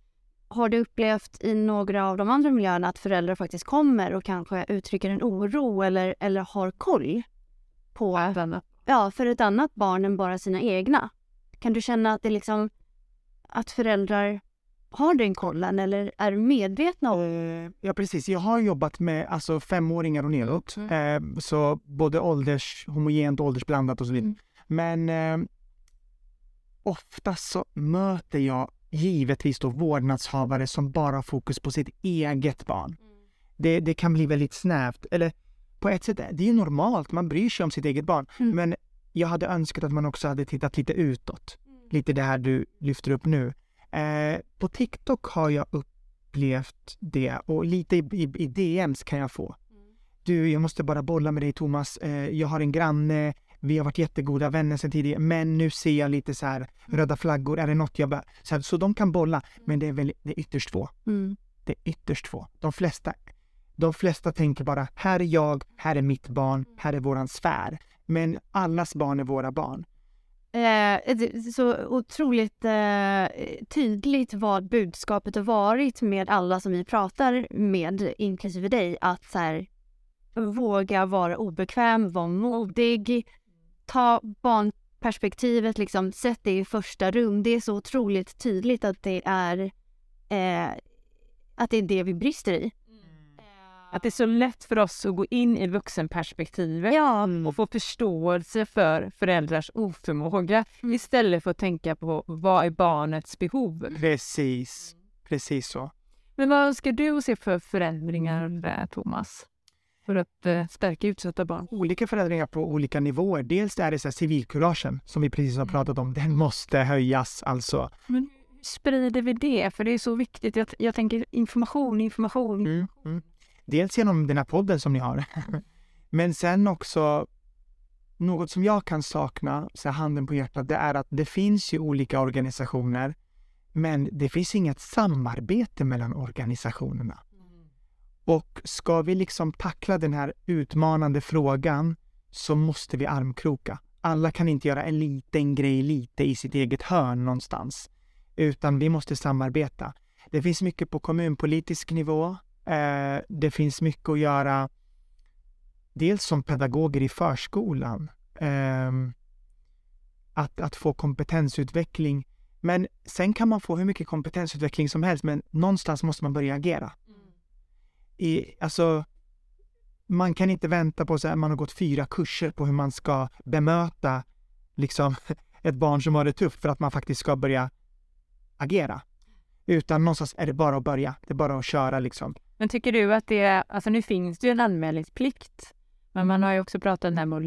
S2: har du upplevt i några av de andra miljöerna att föräldrar faktiskt kommer och kanske uttrycker en oro eller, eller har koll på, ja, för ett annat barn än bara sina egna? Kan du känna att det liksom, att föräldrar har den kollen eller är medvetna om
S1: Eh, Ja, precis. Jag har jobbat med alltså, femåringar och neråt. Eh, så både ålders, homogent och åldersblandat och så vidare.
S2: Mm.
S1: Men eh, ofta så möter jag givetvis då vårdnadshavare som bara har fokus på sitt eget barn. Det, det kan bli väldigt snävt. Eller på ett sätt, det är normalt, man bryr sig om sitt eget barn.
S2: Mm.
S1: Men jag hade önskat att man också hade tittat lite utåt. Lite det här du lyfter upp nu. Eh, på TikTok har jag upplevt det och lite i, i, i DMs kan jag få. Du, jag måste bara bolla med dig Thomas. Eh, jag har en granne. Vi har varit jättegoda vänner sedan tidigare, men nu ser jag lite så här röda flaggor. Är det något jag bör... Så, här, så de kan bolla, men det är väl det är ytterst få.
S2: Mm.
S1: Det är ytterst få. De flesta, de flesta tänker bara, här är jag, här är mitt barn, här är våran sfär. Men allas barn är våra barn.
S2: Eh, så otroligt eh, tydligt vad budskapet har varit med alla som vi pratar med, inklusive dig, att så här, våga vara obekväm, vara modig, ta barnperspektivet, liksom, sätt det i första rum. Det är så otroligt tydligt att det är, eh, att det, är det vi brister i.
S3: Att det är så lätt för oss att gå in i vuxenperspektivet
S2: Ja,
S3: och få förståelse för föräldrars oförmåga
S2: Mm.
S3: istället för att tänka på vad är barnets behov.
S1: Precis. Precis så.
S3: Men vad ska du se för förändringar där, Thomas? För att eh, stärka utsatta barn?
S1: Olika förändringar på olika nivåer. Dels är det så här civilkuragen som vi precis har pratat om. Den måste höjas alltså.
S3: Men sprider vi det? För det är så viktigt. Jag, jag tänker information, information.
S1: Mm, mm. Dels genom den här podden som ni har. Men sen också något som jag kan sakna, så handen på hjärtat, det är att det finns ju olika organisationer, men det finns inget samarbete mellan organisationerna. Och ska vi liksom tackla den här utmanande frågan så måste vi armkroka. Alla kan inte göra en liten grej lite i sitt eget hörn någonstans, utan vi måste samarbeta. Det finns mycket på kommunpolitisk nivå. Eh, det finns mycket att göra dels som pedagoger i förskolan. Ehm, att, att få kompetensutveckling. Men sen kan man få hur mycket kompetensutveckling som helst, men någonstans måste man börja agera. I, alltså, man kan inte vänta på att man har gått fyra kurser på hur man ska bemöta liksom, ett barn som har det tufft för att man faktiskt ska börja agera. Utan någonstans är det bara att börja. Det är bara att köra liksom.
S3: Men tycker du att det är, alltså nu finns det ju en anmälningsplikt, men man har ju också pratat om att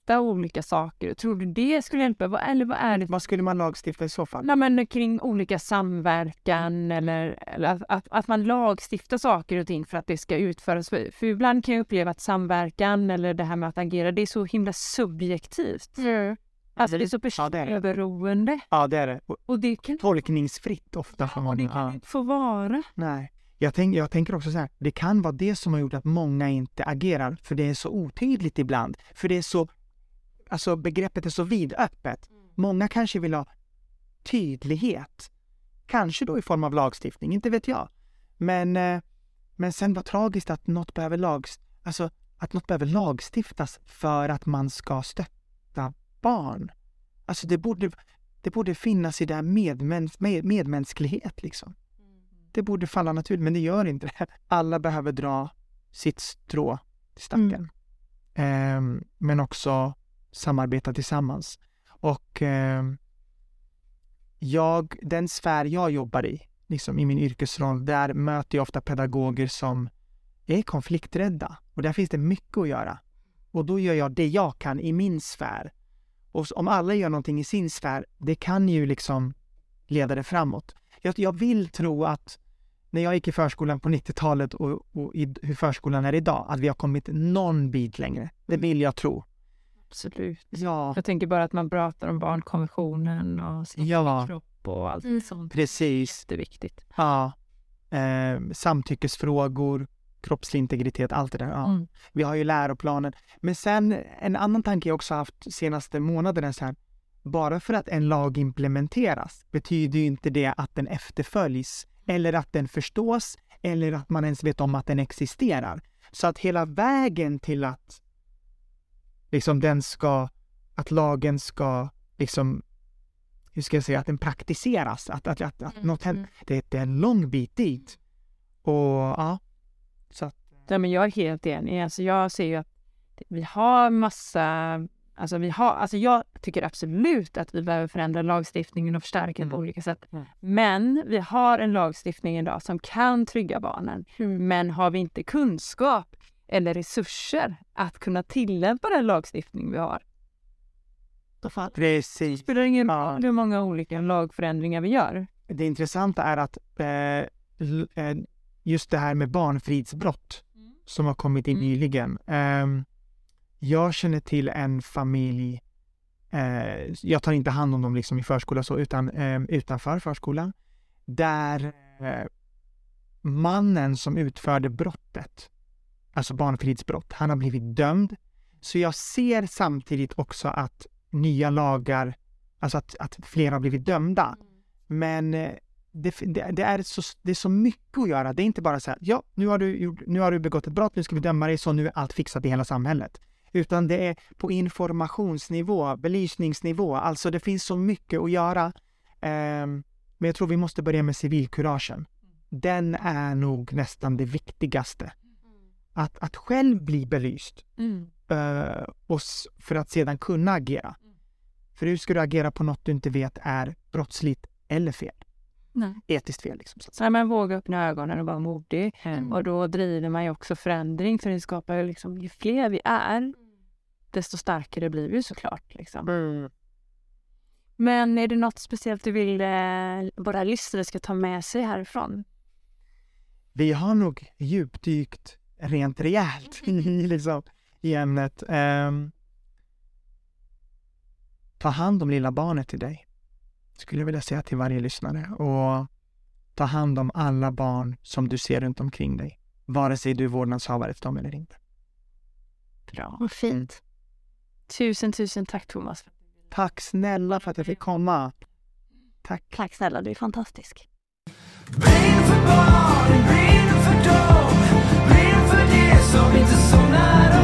S3: lagstifta olika saker. Tror du det skulle hjälpa? Vad, eller vad är det?
S1: Vad skulle man lagstifta i så fall?
S3: Nej, men kring olika samverkan eller, eller att, att, att man lagstiftar saker och ting för att det ska utföras. För, för ibland kan jag uppleva att samverkan eller det här med att agera, det är så himla subjektivt. Alltså det är så
S1: det det.
S3: personberoende.
S1: Ja, det är det. Och
S3: Och det kan
S1: Tolkningsfritt ofta. för
S3: det
S1: många.
S3: kan
S1: Ja.
S3: inte få vara.
S1: Nej. Jag, tänk, jag tänker också så här, det kan vara det som har gjort att många inte agerar, för det är så otydligt ibland. För det är så, alltså begreppet är så vidöppet. Många kanske vill ha tydlighet. Kanske då i form av lagstiftning, inte vet jag. Men, eh, men sen var tragiskt att något behöver lags, alltså att något behöver lagstiftas för att man ska stötta barn. Alltså det borde, det borde finnas i det här medmäns, med, medmänsklighet liksom. Det borde falla naturligt, men det gör inte det. Alla behöver dra sitt strå till stacken. Ehm, men också samarbeta tillsammans. Och eh, jag, den sfär jag jobbar i, liksom i min yrkesroll, där möter jag ofta pedagoger som är konflikträdda. Och där finns det mycket att göra. Och då gör jag det jag kan i min sfär. Och om alla gör någonting i sin sfär, det kan ju liksom leda det framåt. Jag, jag vill tro att när jag gick i förskolan på 90-talet och, och i, hur förskolan är idag, att vi har kommit någon bit längre. Det vill jag tro.
S3: Absolut.
S1: Ja,
S3: Jag tänker bara att man pratar om barnkonventionen och sin
S1: Ja.
S3: kropp och allt
S2: Mm.
S3: sånt.
S1: precis.
S3: Jätteviktigt.
S1: Ja. Eh, samtyckesfrågor, kroppslig integritet, allt det där. Ja.
S3: Mm.
S1: Vi har ju läroplanen. Men sen en annan tanke jag också haft senaste månaderna är så här. Bara för att en lag implementeras betyder ju inte det att den efterföljs eller att den förstås eller att man ens vet om att den existerar. Så att hela vägen till att liksom den ska, att lagen ska liksom, hur ska jag säga, att den praktiseras, att, att, att, att något händer. Det, det är en lång bit dit. Och ja, så att,
S3: Ja, men jag är helt enig. Alltså, jag ser ju att vi har massa Alltså, vi har, alltså jag tycker absolut att vi behöver förändra lagstiftningen och förstärka den på olika sätt.
S1: Mm.
S3: Men vi har en lagstiftning idag som kan trygga barnen. Men har vi inte kunskap eller resurser att kunna tillämpa den lagstiftning vi har.
S1: Precis.
S3: spelar det ingen
S1: Ja.
S3: roll hur många olika lagförändringar vi gör.
S1: Det intressanta är att eh, eh, just det här med barnfridsbrott som har kommit in
S3: Mm.
S1: nyligen. Ehm, jag känner till en familj, eh, jag tar inte hand om dem liksom i förskola så, utan eh, utanför förskolan, där mannen som utförde brottet, alltså barnfridsbrott, han har blivit dömd. Så jag ser samtidigt också att nya lagar, alltså att, att fler har blivit dömda. Men eh, det, det, det, är så, det är så mycket att göra. Det är inte bara så här, ja, nu har, du, gjort- nu har du begått ett brott, nu ska vi döma dig, så nu är allt fixat i hela samhället. Utan det är på informationsnivå, belysningsnivå, alltså det finns så mycket att göra. Ehm, men jag tror vi måste börja med civilkuragen. Den är nog nästan det viktigaste. Att, att själv bli belyst och s- för att sedan kunna agera. För hur ska du agera på något du inte vet är brottsligt eller fel?
S3: Nej.
S1: Etiskt fel liksom. Så att säga.
S3: Så man vågar öppna ögonen och vara modig. Och då driver man ju också förändring för det skapar ju liksom, ju fler vi är, desto starkare blir vi ju såklart. Liksom. Men är det något speciellt du vill eh, våra lyssnare ska ta med sig härifrån?
S1: Vi har nog djupdykt rent rejält i, liksom, i ämnet. Ehm, ta hand om lilla barnet till dig, skulle jag vilja säga till varje lyssnare. Och ta hand om alla barn som du ser runt omkring dig, vare sig du är vårdnadshavare till dem eller inte.
S3: Bra.
S2: Vad fint.
S3: Tusen, tusen tack Thomas.
S1: Tack snälla för att jag fick komma. Tack.
S2: Tack snälla, du är fantastisk.
S4: Brinn för barnen, brinn för Brinn för det